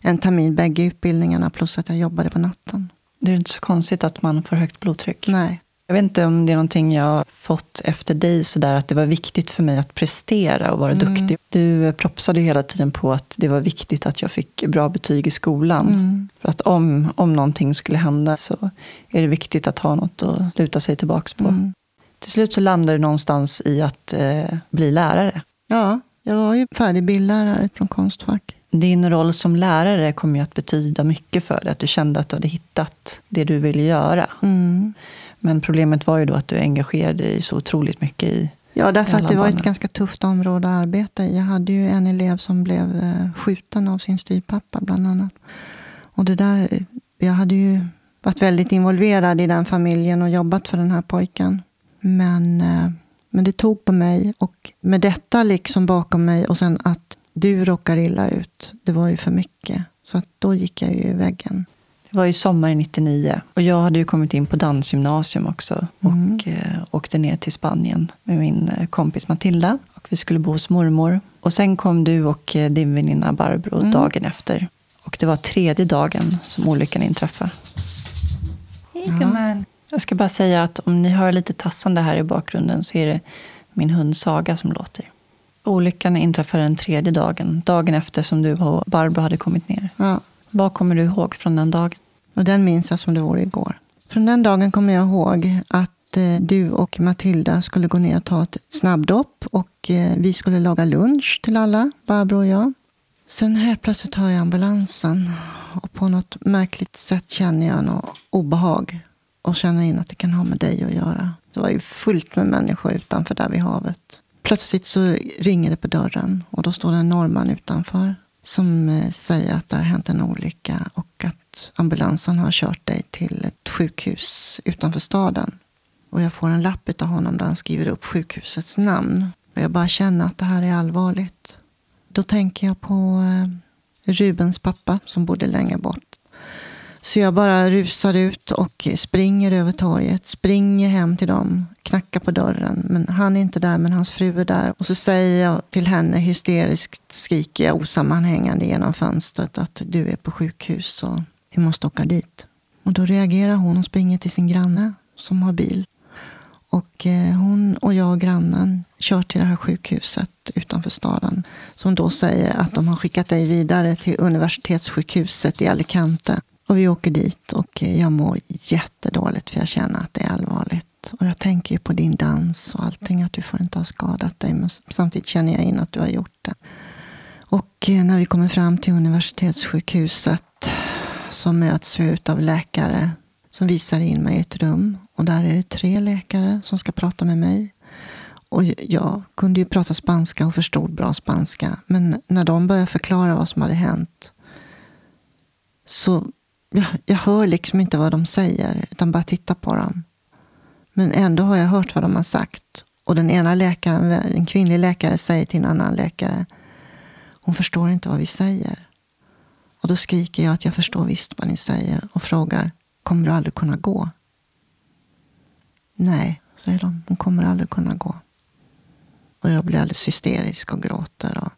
Speaker 2: en termin bägge utbildningarna plus att jag jobbade på natten.
Speaker 1: Det är inte så konstigt att man får högt blodtryck.
Speaker 2: Nej.
Speaker 1: Jag vet inte om det är någonting jag fått efter dig, sådär att det var viktigt för mig att prestera och vara
Speaker 2: Mm.
Speaker 1: duktig. Du propsade hela tiden på att det var viktigt att jag fick bra betyg i skolan.
Speaker 2: Mm.
Speaker 1: För att om, om någonting skulle hända så är det viktigt att ha något att luta sig tillbaka på.
Speaker 2: Mm.
Speaker 1: Till slut så landade du någonstans i att eh, bli lärare.
Speaker 2: Ja, jag var ju färdig bildlärare från Konstfack.
Speaker 1: Din roll som lärare kom ju att betyda mycket för dig. Att du kände att du hade hittat det du ville göra.
Speaker 2: Mm.
Speaker 1: Men problemet var ju då att du engagerade dig så otroligt mycket i
Speaker 2: Ja, därför att det var ett ganska tufft område att arbeta i. Jag hade ju en elev som blev eh, skjuten av sin styvpappa bland annat. Och det där, jag hade ju varit väldigt involverad i den familjen och jobbat för den här pojken. Men, eh, men det tog på mig och med detta liksom bakom mig och sen att du råkar illa ut, det var ju för mycket. Så att då gick jag ju i väggen.
Speaker 1: Det var ju sommaren 99 och jag hade ju kommit in på dansgymnasium också
Speaker 2: Mm.
Speaker 1: och eh, åkte ner till Spanien med min eh, kompis Matilda. Och vi skulle bo hos mormor. Och sen kom du och eh, din väninna Barbro
Speaker 2: Mm.
Speaker 1: dagen efter. Och det var tredje dagen som olyckan inträffade. Hej
Speaker 2: Ja.
Speaker 1: gumman. Jag ska bara säga att om ni hör lite tassande här i bakgrunden så är det min hund Saga som låter. Olyckan inträffade den tredje dagen, dagen efter som du och Barbro hade kommit ner.
Speaker 2: Ja.
Speaker 1: Vad kommer du ihåg från den dagen?
Speaker 2: Och den minns jag som det vore igår. Från den dagen kommer jag ihåg att eh, du och Matilda skulle gå ner och ta ett snabbdopp. Och eh, vi skulle laga lunch till alla, Barbro och jag. Sen helt plötsligt hör jag ambulansen. Och på något märkligt sätt känner jag något obehag. Och känner in att det kan ha med dig att göra. Det var ju fullt med människor utanför där vid havet. Plötsligt så ringer det på dörren. Och då står det en norrman utanför. Som eh, säger att det har hänt en olycka. Och att ambulansen har kört dig till ett sjukhus utanför staden. Och jag får en lapp av honom där han skriver upp sjukhusets namn. Och jag bara känner att det här är allvarligt. Då tänker jag på eh, Rubens pappa som bodde längre bort. Så jag bara rusar ut och springer över torget. Springer hem till dem, knackar på dörren. Men han är inte där, men hans fru är där. Och så säger jag till henne hysteriskt, skriker jag osammanhängande genom fönstret att du är på sjukhus och vi måste åka dit. Och då reagerar hon och springer till sin granne som har bil. Och eh, hon och jag och grannen kör till det här sjukhuset utanför staden. Som då säger att de har skickat dig vidare till universitetssjukhuset i Alicante. Och vi åker dit och jag mår jättedåligt för jag känner att det är allvarligt. Och jag tänker ju på din dans och allting, att du får inte ha skadat dig. Men samtidigt känner jag in att du har gjort det. Och eh, när vi kommer fram till universitetssjukhuset så möts vi av läkare som visar in mig i ett rum. Och där är det tre läkare som ska prata med mig. Och jag kunde ju prata spanska och förstod bra spanska. Men när de började förklara vad som hade hänt så jag, jag hör liksom inte vad de säger, utan bara tittar på dem. Men ändå har jag hört vad de har sagt. Och den ena läkaren, en kvinnlig läkare, säger till en annan läkare hon förstår inte vad vi säger. Och då skriker jag att jag förstår visst vad ni säger och frågar kommer du aldrig kunna gå? Nej, säger de. Hon kommer aldrig kunna gå. Och jag blir alldeles hysterisk och gråter. Och,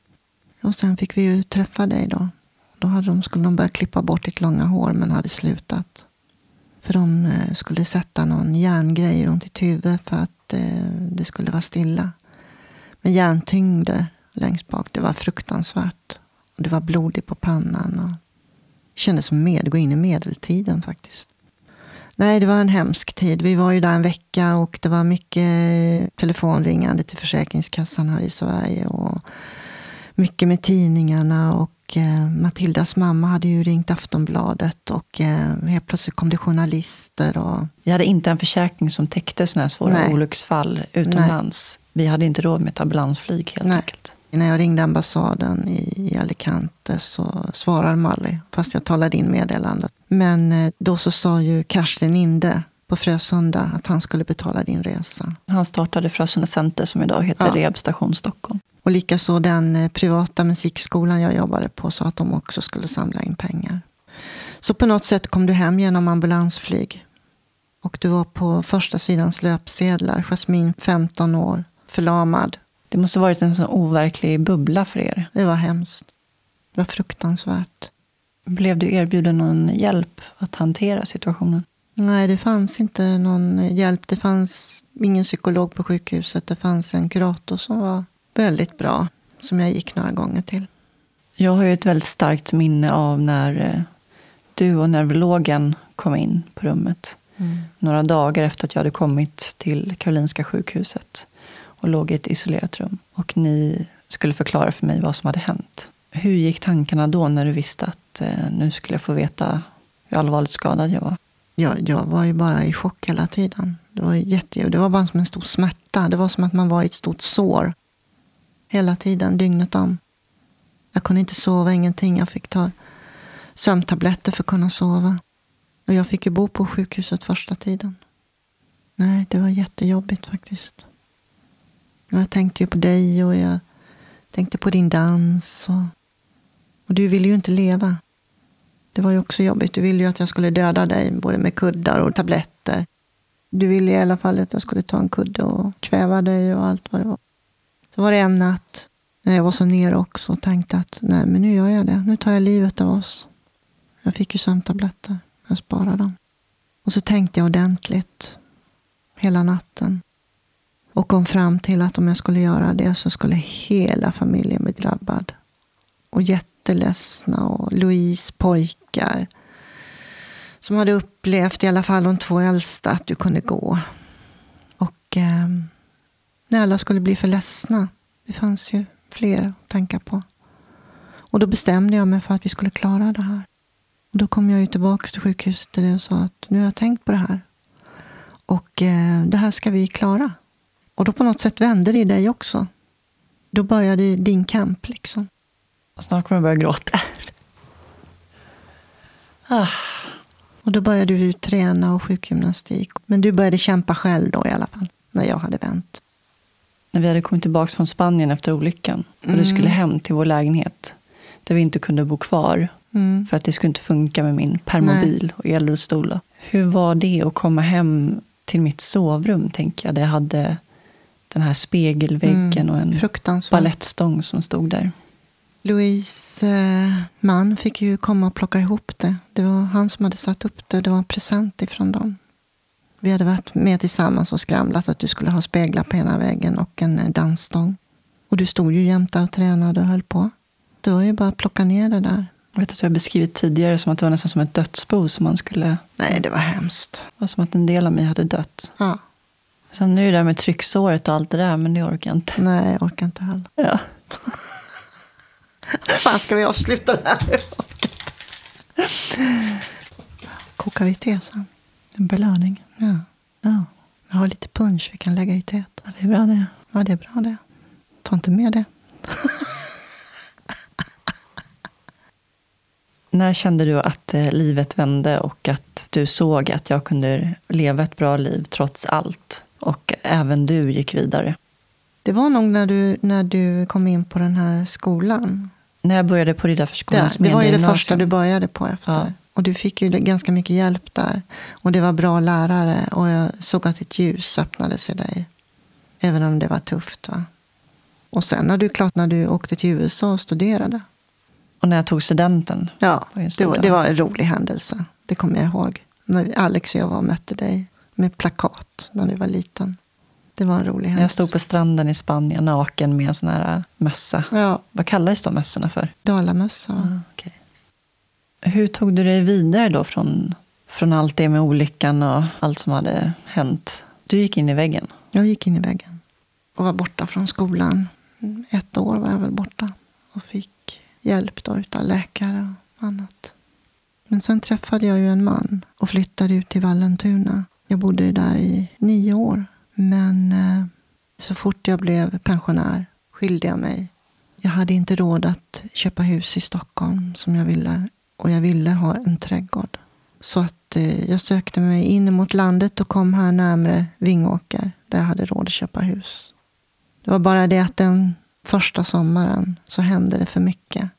Speaker 2: och sen fick vi ju träffa dig då. Då hade de, skulle de börja klippa bort ditt långa hår men hade slutat. För de eh, skulle sätta någon järngrej runt ditt huvud för att eh, det skulle vara stilla. Med järntyngder längst bak. Det var fruktansvärt. Du det var blodigt på pannan. Och det kändes som med, gå in i medeltiden faktiskt. Nej, det var en hemsk tid. Vi var ju där en vecka och det var mycket telefonringande till Försäkringskassan här i Sverige. Och mycket med tidningarna. Och eh, Matildas mamma hade ju ringt Aftonbladet och eh, helt plötsligt kom det journalister. Och,
Speaker 1: Vi hade inte en försäkring som täckte sådana här svåra
Speaker 2: Nej.
Speaker 1: olycksfall utomlands. Vi hade inte råd med ett ambulansflyg helt
Speaker 2: Nej.
Speaker 1: enkelt.
Speaker 2: när jag ringde ambassaden i, Alicante så svarade de aldrig, fast jag talade in meddelandet. Men eh, då så sa ju Kerstin Inde, på Frösunda att han skulle betala din resa.
Speaker 1: Han startade Frösunda Center som idag heter
Speaker 2: Ja.
Speaker 1: Rehabstation Stockholm.
Speaker 2: Och likaså den eh, privata musikskolan jag jobbade på sa att de också skulle samla in pengar. Så på något sätt kom du hem genom ambulansflyg. Och du var på första sidans löpsedlar. Jasmin, 15 år, förlamad.
Speaker 1: Det måste ha varit en sån overklig bubbla för er.
Speaker 2: Det var hemskt. Det var fruktansvärt.
Speaker 1: Blev du erbjuden någon hjälp att hantera situationen?
Speaker 2: Nej, det fanns inte någon hjälp. Det fanns ingen psykolog på sjukhuset. Det fanns en kurator som var väldigt bra. Som jag gick några gånger till.
Speaker 1: Jag har ju ett väldigt starkt minne av när eh, du och neurologen kom in på rummet. Några dagar efter att jag hade kommit till Karolinska sjukhuset och låg i ett isolerat rum. Och ni skulle förklara för mig vad som hade hänt. Hur gick tankarna då när du visste att eh, nu skulle jag få veta hur allvarligt skadad jag var?
Speaker 2: Jag, jag var ju bara i chock hela tiden. Det var, jätte, det var bara som en stor smärta. Det var som att man var i ett stort sår. Hela tiden, dygnet om. Jag kunde inte sova, ingenting. Jag fick ta sömntabletter för att kunna sova. Och jag fick ju bo på sjukhuset första tiden. Nej, det var jättejobbigt faktiskt. Jag tänkte ju på dig och jag tänkte på din dans. Och, och du ville ju inte leva. Det var ju också jobbigt. Du ville ju att jag skulle döda dig, både med kuddar och tabletter. Du ville i alla fall att jag skulle ta en kudde och kväva dig och allt vad det var. Så var det en natt när jag var så nere också och tänkte att nej, men nu gör jag det. Nu tar jag livet av oss. Jag fick ju sömntabletter. Jag sparade dem. Och så tänkte jag ordentligt hela natten. Och kom fram till att om jag skulle göra det så skulle hela familjen bli drabbad. Och jätteledsna. Och Louise pojkar. Som hade upplevt, i alla fall de två äldsta, att du kunde gå. Och eh, när alla skulle bli för ledsna. Det fanns ju fler att tänka på. Och då bestämde jag mig för att vi skulle klara det här. Och då kom jag ju tillbaka till sjukhuset till och sa att nu har jag tänkt på det här. Och eh, det här ska vi klara. Och då på något sätt vände det i dig också. Då började din kamp liksom.
Speaker 1: Och snart kommer jag börja gråta. Ah,
Speaker 2: Och då började du träna och sjukgymnastik. Men du började kämpa själv då i alla fall. När jag hade vänt.
Speaker 1: när vi hade kommit tillbaka från Spanien efter olyckan och du skulle hem till vår lägenhet där vi inte kunde bo kvar
Speaker 2: Mm.
Speaker 1: för att det skulle inte funka med min permobil och elrullstol. Hur var det att komma hem till mitt sovrum, tänker jag, där jag hade den här spegelväggen och en balettstång som stod där.
Speaker 2: Louise eh, man fick ju komma och plocka ihop det. Det var han som hade satt upp det. Det var en present ifrån dem. Vi hade varit med tillsammans och skramlat att du skulle ha speglar på ena väggen och en eh, dansstång. Och du stod ju jämte och tränade och höll på. Det var ju bara att plocka ner det där.
Speaker 1: Jag vet att du har beskrivit tidigare som att det var nästan som ett dödsbo som man skulle...
Speaker 2: Nej, det var hemskt.
Speaker 1: Det var som att en del av mig hade dött.
Speaker 2: Ja.
Speaker 1: Sen nu är det där med trycksåret och allt det där, men det orkar jag inte.
Speaker 2: Nej, jag orkar inte heller.
Speaker 1: Ja.
Speaker 2: fan ska vi avsluta det här? Kokar vi te sen?
Speaker 1: En belöning.
Speaker 2: Ja.
Speaker 1: Ja,
Speaker 2: Jag har lite punch vi kan lägga i teet.
Speaker 1: ja, det är bra det.
Speaker 2: Ja, det är bra det. Ta inte med det.
Speaker 1: När kände du att eh, livet vände och att du såg att jag kunde leva ett bra liv trots allt? Och även du gick vidare.
Speaker 2: Det var nog när du, när du kom in på den här skolan.
Speaker 1: När jag började på Riddarfärskolans
Speaker 2: Det, det var ju det första du började på efter.
Speaker 1: Ja.
Speaker 2: Och du fick ju ganska mycket hjälp där. Och det var bra lärare. Och jag såg att ett ljus öppnades i dig. Även om det var tufft. Va? Och sen när du, klart när du åkte till USA och studerade.
Speaker 1: Och när jag tog studenten.
Speaker 2: Ja, det var, det var en rolig händelse. Det kommer jag ihåg. När Alex och jag var och mötte dig med plakat när du var liten. Det var en rolig
Speaker 1: När jag
Speaker 2: händelse.
Speaker 1: stod på stranden i Spanien naken med en sån här äh, mössa.
Speaker 2: Ja,
Speaker 1: Vad kallades de mössorna för?
Speaker 2: dalamössa.
Speaker 1: Ah, okej. Hur tog du dig vidare då från, från allt det med olyckan och allt som hade hänt? Du gick in i väggen.
Speaker 2: Jag gick in i väggen och var borta från skolan. Ett år var jag väl borta och fick hjälp då utav läkare och annat. Men sen träffade jag ju en man och flyttade ut till Vallentuna. Jag bodde där i nio år. Men eh, så fort jag blev pensionär skilde jag mig. Jag hade inte råd att köpa hus i Stockholm som jag ville. Och jag ville ha en trädgård. Så att eh, jag sökte mig in mot landet och kom här närmre Vingåker, där jag hade råd att köpa hus. Det var bara det att den första sommaren så hände det för mycket.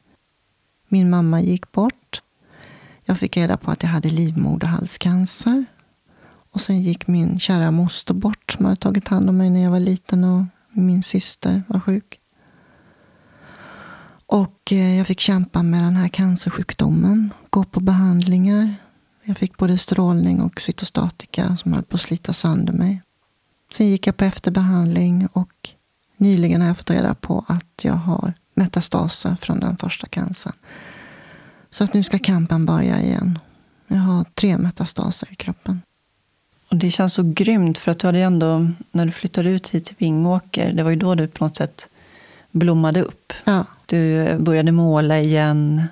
Speaker 2: Min mamma gick bort. Jag fick reda på att jag hade livmoderhalscancer. Och sen gick min kära moster bort som hade tagit hand om mig när jag var liten och min syster var sjuk. Och eh, jag fick kämpa med den här cancersjukdomen, gå på behandlingar. Jag fick både strålning och cytostatika som höll på att slita sönder mig. Sen gick jag på efterbehandling och nyligen har jag fått reda på att jag har metastaser från den första cancern. Så att nu ska kampen börja igen. Jag har tre metastaser i kroppen.
Speaker 1: Och Det känns så grymt, för att du hade ändå, när du flyttade ut hit till Vingåker, det var ju då du på något sätt blommade upp.
Speaker 2: Ja.
Speaker 1: Du började måla igen,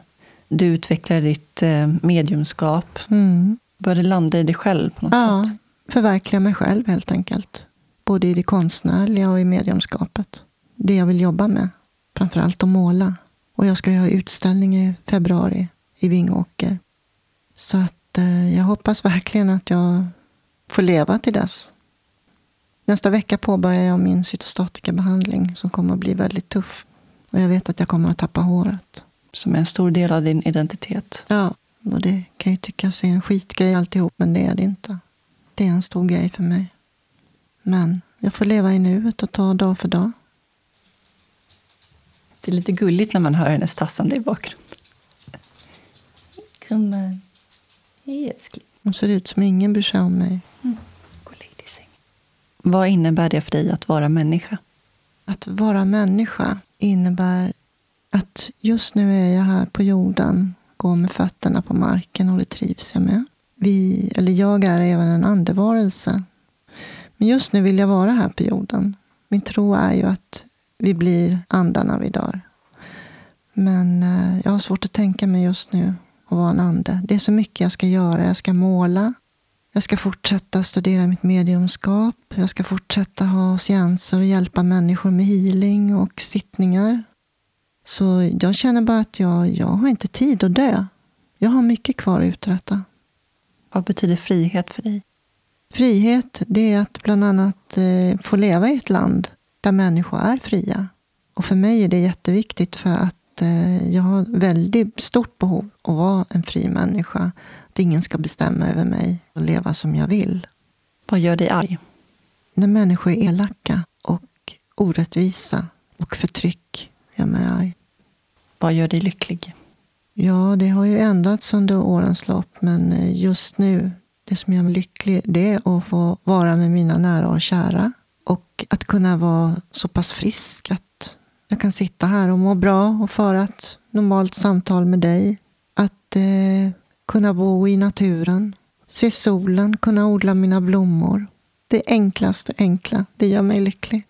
Speaker 1: du utvecklade ditt eh, mediumskap,
Speaker 2: Mm.
Speaker 1: började landa i dig själv på något
Speaker 2: Ja,
Speaker 1: sätt.
Speaker 2: förverkliga mig själv helt enkelt. Både i det konstnärliga och i mediumskapet. Det jag vill jobba med. Framförallt att måla. Och jag ska ju ha utställning i februari i Vingåker. Så att eh, jag hoppas verkligen att jag får leva till dess. Nästa vecka påbörjar jag min cytostatikabehandling som kommer att bli väldigt tuff. Och jag vet att jag kommer att tappa håret.
Speaker 1: Som är en stor del av din identitet.
Speaker 2: Ja, och det kan ju tyckas är en skitgrej alltihop, men det är det inte. Det är en stor grej för mig. Men jag får leva i nuet och ta dag för dag.
Speaker 1: Det är lite gulligt när man hör hennes tassande i bakgrunden. Gumman. Hej älskling.
Speaker 2: Hon ser ut som ingen bryr sig om mig.
Speaker 1: Sängen. Vad innebär det för dig att vara människa?
Speaker 2: Att vara människa innebär att just nu är jag här på jorden, går med fötterna på marken och det trivs jag med. Vi, eller jag är även en andevarelse. Men just nu vill jag vara här på jorden. Min tro är ju att vi blir andar när vi dör. Men eh, jag har svårt att tänka mig just nu att vara en ande. Det är så mycket jag ska göra. Jag ska måla. Jag ska fortsätta studera mitt mediumskap. Jag ska fortsätta ha seanser och hjälpa människor med healing och sittningar. Så jag känner bara att jag, jag har inte tid att dö. Jag har mycket kvar att uträtta.
Speaker 1: Vad betyder frihet för dig?
Speaker 2: Frihet, det är att bland annat eh, få leva i ett land där människor är fria. Och för mig är det jätteviktigt för att eh, jag har väldigt stort behov att vara en fri människa. Att ingen ska bestämma över mig och leva som jag vill.
Speaker 1: Vad gör dig arg?
Speaker 2: När människor är elaka och orättvisa och förtryck gör mig arg.
Speaker 1: Vad gör dig lycklig?
Speaker 2: Ja, det har ju ändrats under årens lopp, men eh, just nu, det som gör mig lycklig, det är att få vara med mina nära och kära. Och att kunna vara så pass frisk att jag kan sitta här och må bra och föra ett normalt samtal med dig. Att eh, kunna bo i naturen, se solen, kunna odla mina blommor. Det enklaste enkla, det gör mig lycklig.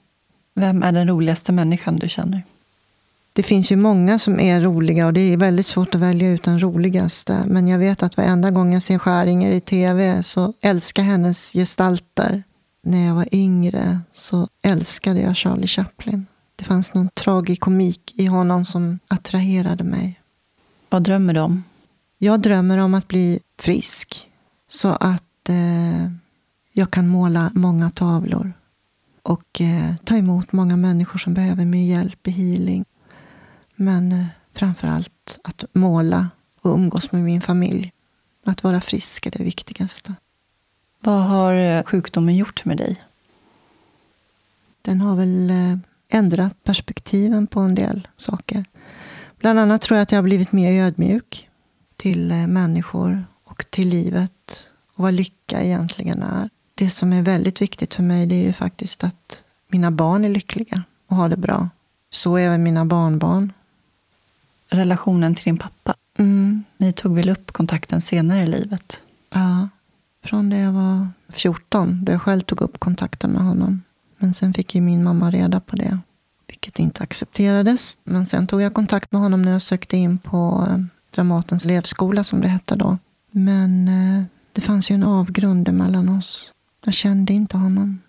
Speaker 1: Vem är den roligaste människan du känner?
Speaker 2: Det finns ju många som är roliga och det är väldigt svårt att välja ut den roligaste. Men jag vet att varenda gång jag ser Skäringer i tv så älskar hennes gestalter. När jag var yngre så älskade jag Charlie Chaplin. Det fanns någon tragikomik i honom som attraherade mig.
Speaker 1: Vad drömmer du om?
Speaker 2: Jag drömmer om att bli frisk så att eh, jag kan måla många tavlor och eh, ta emot många människor som behöver min hjälp i healing. Men eh, framför allt att måla och umgås med min familj. Att vara frisk är det viktigaste.
Speaker 1: Vad har eh, sjukdomen gjort med dig?
Speaker 2: Den har väl ändrat perspektiven på en del saker. Bland annat tror jag att jag har blivit mer ödmjuk till eh, människor och till livet och vad lycka egentligen är. Det som är väldigt viktigt för mig det är ju faktiskt att mina barn är lyckliga och har det bra. Så även mina barnbarn.
Speaker 1: Relationen till din pappa?
Speaker 2: Mm.
Speaker 1: Ni tog väl upp kontakten senare i livet?
Speaker 2: Ja, från det jag var 14, då jag själv tog upp kontakten med honom. Men sen fick ju min mamma reda på det, vilket inte accepterades. Men sen tog jag kontakt med honom när jag sökte in på eh, Dramatens elevskola, som det hette då. Men eh, det fanns ju en avgrund mellan oss. Jag kände inte honom.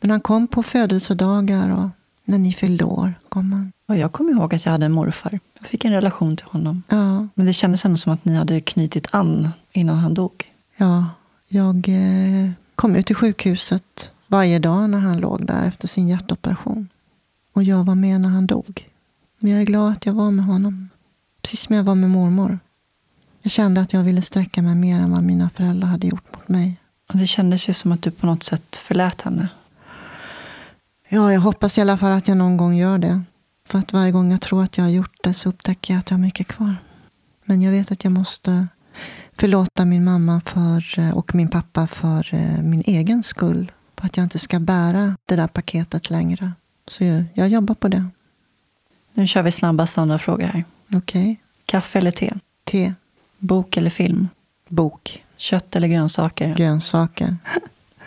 Speaker 2: Men han kom på födelsedagar och när ni fyllde år kom han.
Speaker 1: Och jag kommer ihåg att jag hade en morfar. Jag fick en relation till honom.
Speaker 2: Ja,
Speaker 1: Men det kändes ändå som att ni hade knutit an innan han dog.
Speaker 4: Ja, jag eh, kom ju till sjukhuset varje dag när han låg där efter sin hjärtoperation. Och jag var med när han dog. Men jag är glad att jag var med honom. Precis som jag var med mormor. Jag kände att jag ville sträcka mig mer än vad mina föräldrar hade gjort mot mig.
Speaker 1: Och det kändes ju som att du på något sätt förlät henne.
Speaker 4: Ja, jag hoppas i alla fall att jag någon gång gör det. För att varje gång jag tror att jag har gjort det så upptäcker jag att jag har mycket kvar. Men jag vet att jag måste förlåta min mamma för, eh, och min pappa för eh, min egen skull. Att jag inte ska bära det där paketet längre. Så jag, jag jobbar på det.
Speaker 1: Nu kör vi snabba standardfrågor här.
Speaker 4: Okej.
Speaker 1: Kaffe eller te?
Speaker 4: Te.
Speaker 1: Bok eller film?
Speaker 4: Bok.
Speaker 1: Kött eller grönsaker?
Speaker 4: Grönsaker.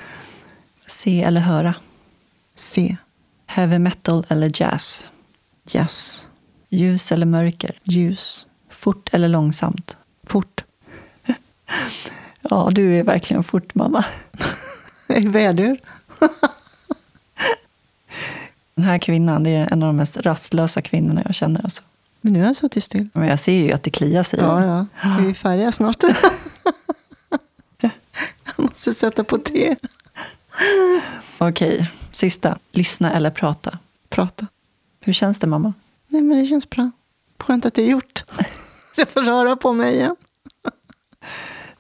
Speaker 1: Se eller höra?
Speaker 4: Se.
Speaker 1: Heavy metal eller jazz?
Speaker 4: Jazz.
Speaker 1: Ljus eller mörker?
Speaker 4: Ljus.
Speaker 1: Fort eller långsamt?
Speaker 4: Fort.
Speaker 1: Ja, du är verkligen fort mamma.
Speaker 4: Vädur.
Speaker 1: Den här kvinnan, det är en av de mest rastlösa kvinnorna jag känner. Alltså.
Speaker 4: Men nu har jag suttit still.
Speaker 1: Men jag ser ju att det kliar sig.
Speaker 4: Ja, ja. Vi är färdiga snart. jag måste sätta på te.
Speaker 1: Okej, sista. Lyssna eller prata?
Speaker 4: Prata.
Speaker 1: Hur känns det mamma?
Speaker 4: Nej, men det känns bra. Skönt att det är gjort. Så jag får röra på mig igen.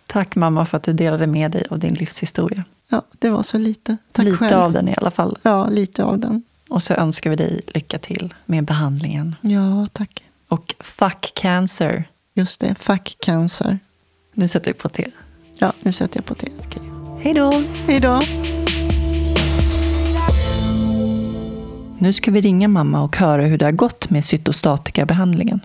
Speaker 1: Tack mamma för att du delade med dig av din livshistoria.
Speaker 4: Ja, det var så lite. Tack
Speaker 1: Lite
Speaker 4: själv.
Speaker 1: av den i alla fall.
Speaker 4: Ja, lite av den.
Speaker 1: Och så önskar vi dig lycka till med behandlingen.
Speaker 4: Ja, tack.
Speaker 1: Och fuck cancer.
Speaker 4: Just det, fuck cancer.
Speaker 1: Nu sätter vi på te.
Speaker 4: Ja, nu sätter jag på te.
Speaker 1: Hej då!
Speaker 4: Hej då.
Speaker 1: Nu ska vi ringa mamma och höra hur det har gått med cytostatikabehandlingen.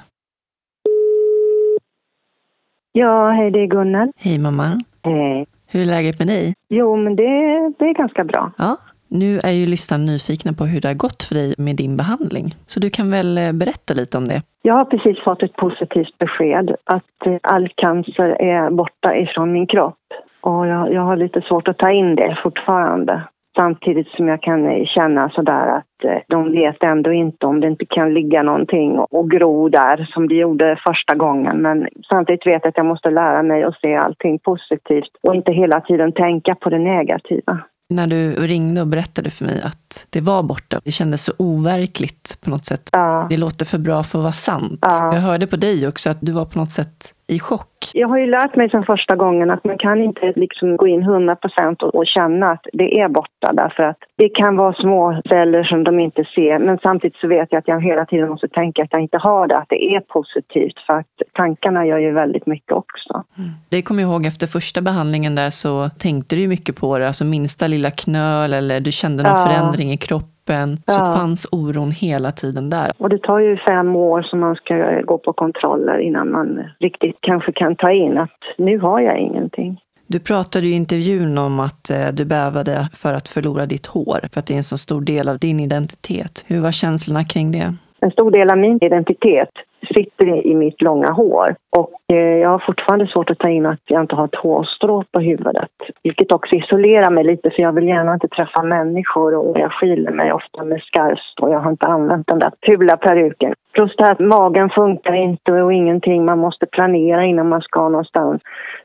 Speaker 2: Ja, hej det är Gunnel.
Speaker 1: Hej mamma!
Speaker 2: Hej.
Speaker 1: Hur är läget med dig?
Speaker 2: Jo, men det, det är ganska bra.
Speaker 1: Ja, nu är ju lyssnarna nyfikna på hur det har gått för dig med din behandling. Så du kan väl eh, berätta lite om det?
Speaker 2: Jag har precis fått ett positivt besked att eh, all cancer är borta ifrån min kropp. Och jag, jag har lite svårt att ta in det fortfarande. Samtidigt som jag kan eh, känna sådär att eh, de vet ändå inte om det inte kan ligga någonting och- och gro där som det gjorde första gången. Men samtidigt vet jag att jag måste lära mig att se allting positivt och inte hela tiden tänka på det negativa.
Speaker 1: När du ringde och berättade för mig att det var borta, det kändes så overkligt på något sätt.
Speaker 2: Ja.
Speaker 1: Det låter för bra för att vara sant.
Speaker 2: Ja.
Speaker 1: Jag hörde på dig också att du var på något sätt i chock.
Speaker 2: Jag har ju lärt mig sen första gången att man kan inte liksom gå in 100 procent och, och känna att det är borta därför att det kan vara små celler som de inte ser men samtidigt så vet jag att jag hela tiden måste tänka att jag inte har det, att det är positivt för att tankarna gör ju väldigt mycket också.
Speaker 1: Det kommer jag ihåg efter första behandlingen där så tänkte du ju mycket på det, alltså minsta lilla knöl eller du kände någon
Speaker 2: Ja.
Speaker 1: förändring i kroppen. Så
Speaker 2: Ja.
Speaker 1: fanns oron hela tiden där.
Speaker 2: Och det tar ju fem år som man ska gå på kontroller innan man riktigt kanske kan ta in att nu har jag ingenting.
Speaker 1: Du pratade ju i intervjun om att eh, du bävade för att förlora ditt hår, för att det är en så stor del av din identitet. Hur var känslorna kring det?
Speaker 2: En stor del av min identitet sitter i mitt långa hår. Och jag har fortfarande svårt att ta in att jag inte har ett hårstrå på huvudet. Vilket också isolerar mig lite för jag vill gärna inte träffa människor och jag skyler mig ofta med skarvstrå. Jag har inte använt den där fula peruken. Plus det här att magen funkar inte och ingenting. Man måste planera innan man ska någonstans.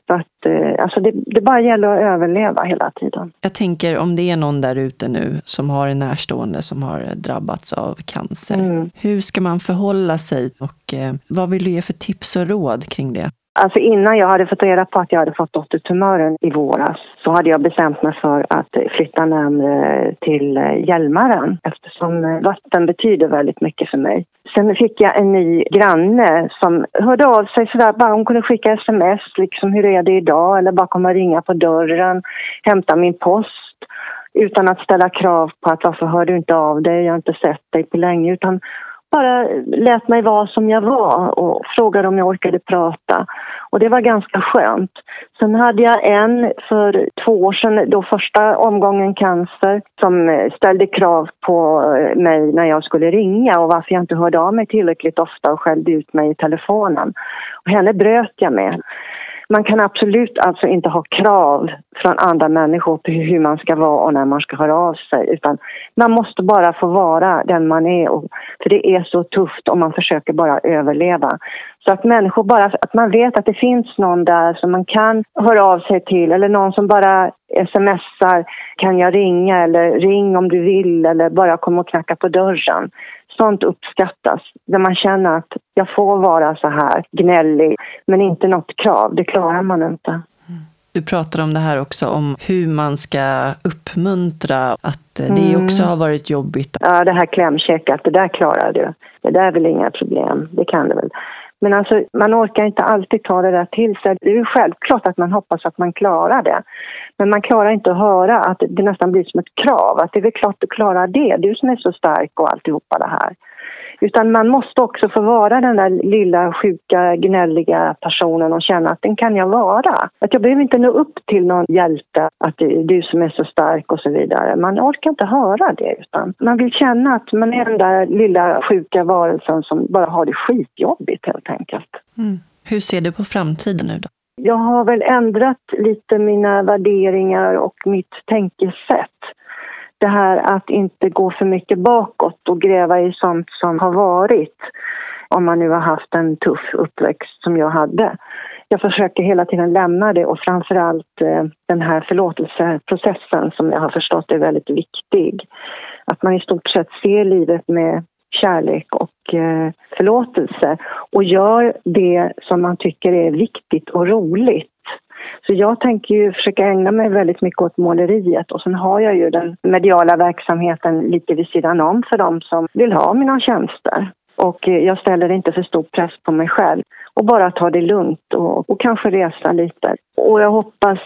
Speaker 2: Så att, eh, alltså det, det bara gäller att överleva hela tiden.
Speaker 1: Jag tänker om det är någon där ute nu som har en närstående som har drabbats av cancer.
Speaker 2: Mm.
Speaker 1: Hur ska man förhålla sig och eh, vad vill du ge för tips och råd kring det?
Speaker 2: Alltså innan jag hade fått reda på att jag hade fått dottertumören i våras så hade jag bestämt mig för att flytta närmare till eh, Hjälmaren eftersom eh, vatten betyder väldigt mycket för mig. Sen fick jag en ny granne som hörde av sig sådär, bara hon kunde skicka sms, liksom hur är det idag? Eller bara komma och ringa på dörren, hämta min post utan att ställa krav på att varför hör du inte av dig, jag har inte sett dig på länge utan bara lät mig vara som jag var och frågade om jag orkade prata. Och det var ganska skönt. Sen hade jag en för två år sedan, då första omgången cancer, som ställde krav på mig när jag skulle ringa och varför jag inte hörde av mig tillräckligt ofta och skällde ut mig i telefonen. Och henne bröt jag med. Man kan absolut alltså inte ha krav från andra människor på hur man ska vara och när man ska höra av sig. Utan man måste bara få vara den man är. Och, för det är så tufft om man försöker bara överleva. Så att människor bara, att man vet att det finns någon där som man kan höra av sig till eller någon som bara smsar, kan jag ringa eller ring om du vill eller bara kom och knacka på dörren. Sånt uppskattas, där man känner att jag får vara så här gnällig men inte något krav, det klarar man inte.
Speaker 1: Du pratar om det här också, om hur man ska uppmuntra, att det mm. också har varit jobbigt.
Speaker 2: Ja, det här klämcheckat, det där klarar du. Det där är väl inga problem, det kan du väl. Men alltså, man orkar inte alltid ta det där till sig. Det är ju självklart att man hoppas att man klarar det. Men man klarar inte att höra att det nästan blir som ett krav. Att det är väl klart du klarar det, du som är så stark och alltihopa det här. Utan man måste också få vara den där lilla sjuka, gnälliga personen och känna att den kan jag vara. Att jag behöver inte nå upp till någon hjälte, att det är du som är så stark och så vidare. Man orkar inte höra det utan man vill känna att man är den där lilla sjuka varelsen som bara har det skitjobbigt helt enkelt.
Speaker 1: Mm. Hur ser du på framtiden nu då?
Speaker 2: Jag har väl ändrat lite mina värderingar och mitt tänkesätt det här att inte gå för mycket bakåt och gräva i sånt som har varit om man nu har haft en tuff uppväxt som jag hade. Jag försöker hela tiden lämna det och framförallt eh, den här förlåtelseprocessen som jag har förstått är väldigt viktig. Att man i stort sett ser livet med kärlek och eh, förlåtelse och gör det som man tycker är viktigt och roligt så jag tänker ju försöka ägna mig väldigt mycket åt måleriet och sen har jag ju den mediala verksamheten lite vid sidan om för dem som vill ha mina tjänster. Och eh, jag ställer inte för stor press på mig själv och bara ta det lugnt och, och kanske resa lite. Och jag hoppas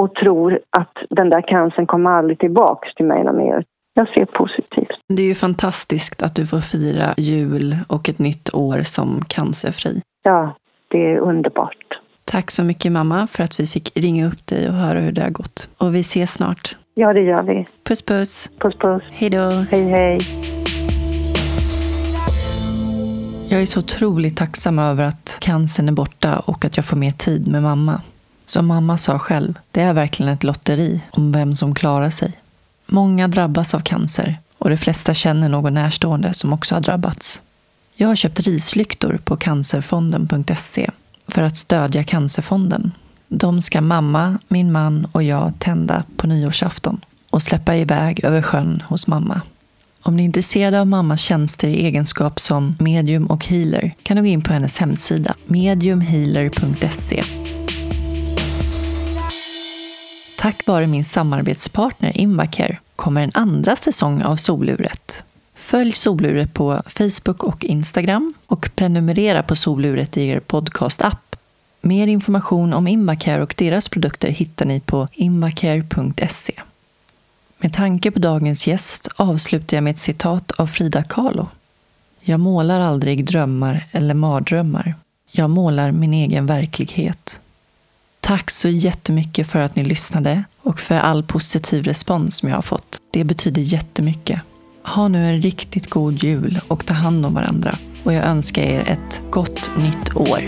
Speaker 2: och tror att den där cancern kommer aldrig tillbaks till mig mer. Jag ser positivt.
Speaker 1: Det är ju fantastiskt att du får fira jul och ett nytt år som cancerfri.
Speaker 2: Ja, det är underbart.
Speaker 1: Tack så mycket mamma för att vi fick ringa upp dig och höra hur det har gått. Och vi ses snart.
Speaker 2: Ja, det gör vi.
Speaker 1: Puss puss.
Speaker 2: Puss puss.
Speaker 1: Hej då.
Speaker 2: Hej hej.
Speaker 1: Jag är så otroligt tacksam över att cancern är borta och att jag får mer tid med mamma. Som mamma sa själv, det är verkligen ett lotteri om vem som klarar sig. Många drabbas av cancer och de flesta känner någon närstående som också har drabbats. Jag har köpt rislyktor på cancerfonden.se för att stödja Cancerfonden. De ska mamma, min man och jag tända på nyårsafton och släppa iväg över sjön hos mamma. Om ni är intresserade av mammas tjänster i egenskap som medium och healer kan du gå in på hennes hemsida mediumhealer.se. Tack vare min samarbetspartner Invacare kommer en andra säsong av Soluret. Följ Soluret på Facebook och Instagram och prenumerera på Soluret i er podcast-app. Mer information om Invacare och deras produkter hittar ni på invacare.se. Med tanke på dagens gäst avslutar jag med ett citat av Frida Kahlo. Jag målar aldrig drömmar eller mardrömmar. Jag målar min egen verklighet. Tack så jättemycket för att ni lyssnade och för all positiv respons som jag har fått. Det betyder jättemycket. Ha nu en riktigt god jul och ta hand om varandra. Och jag önskar er ett gott nytt år.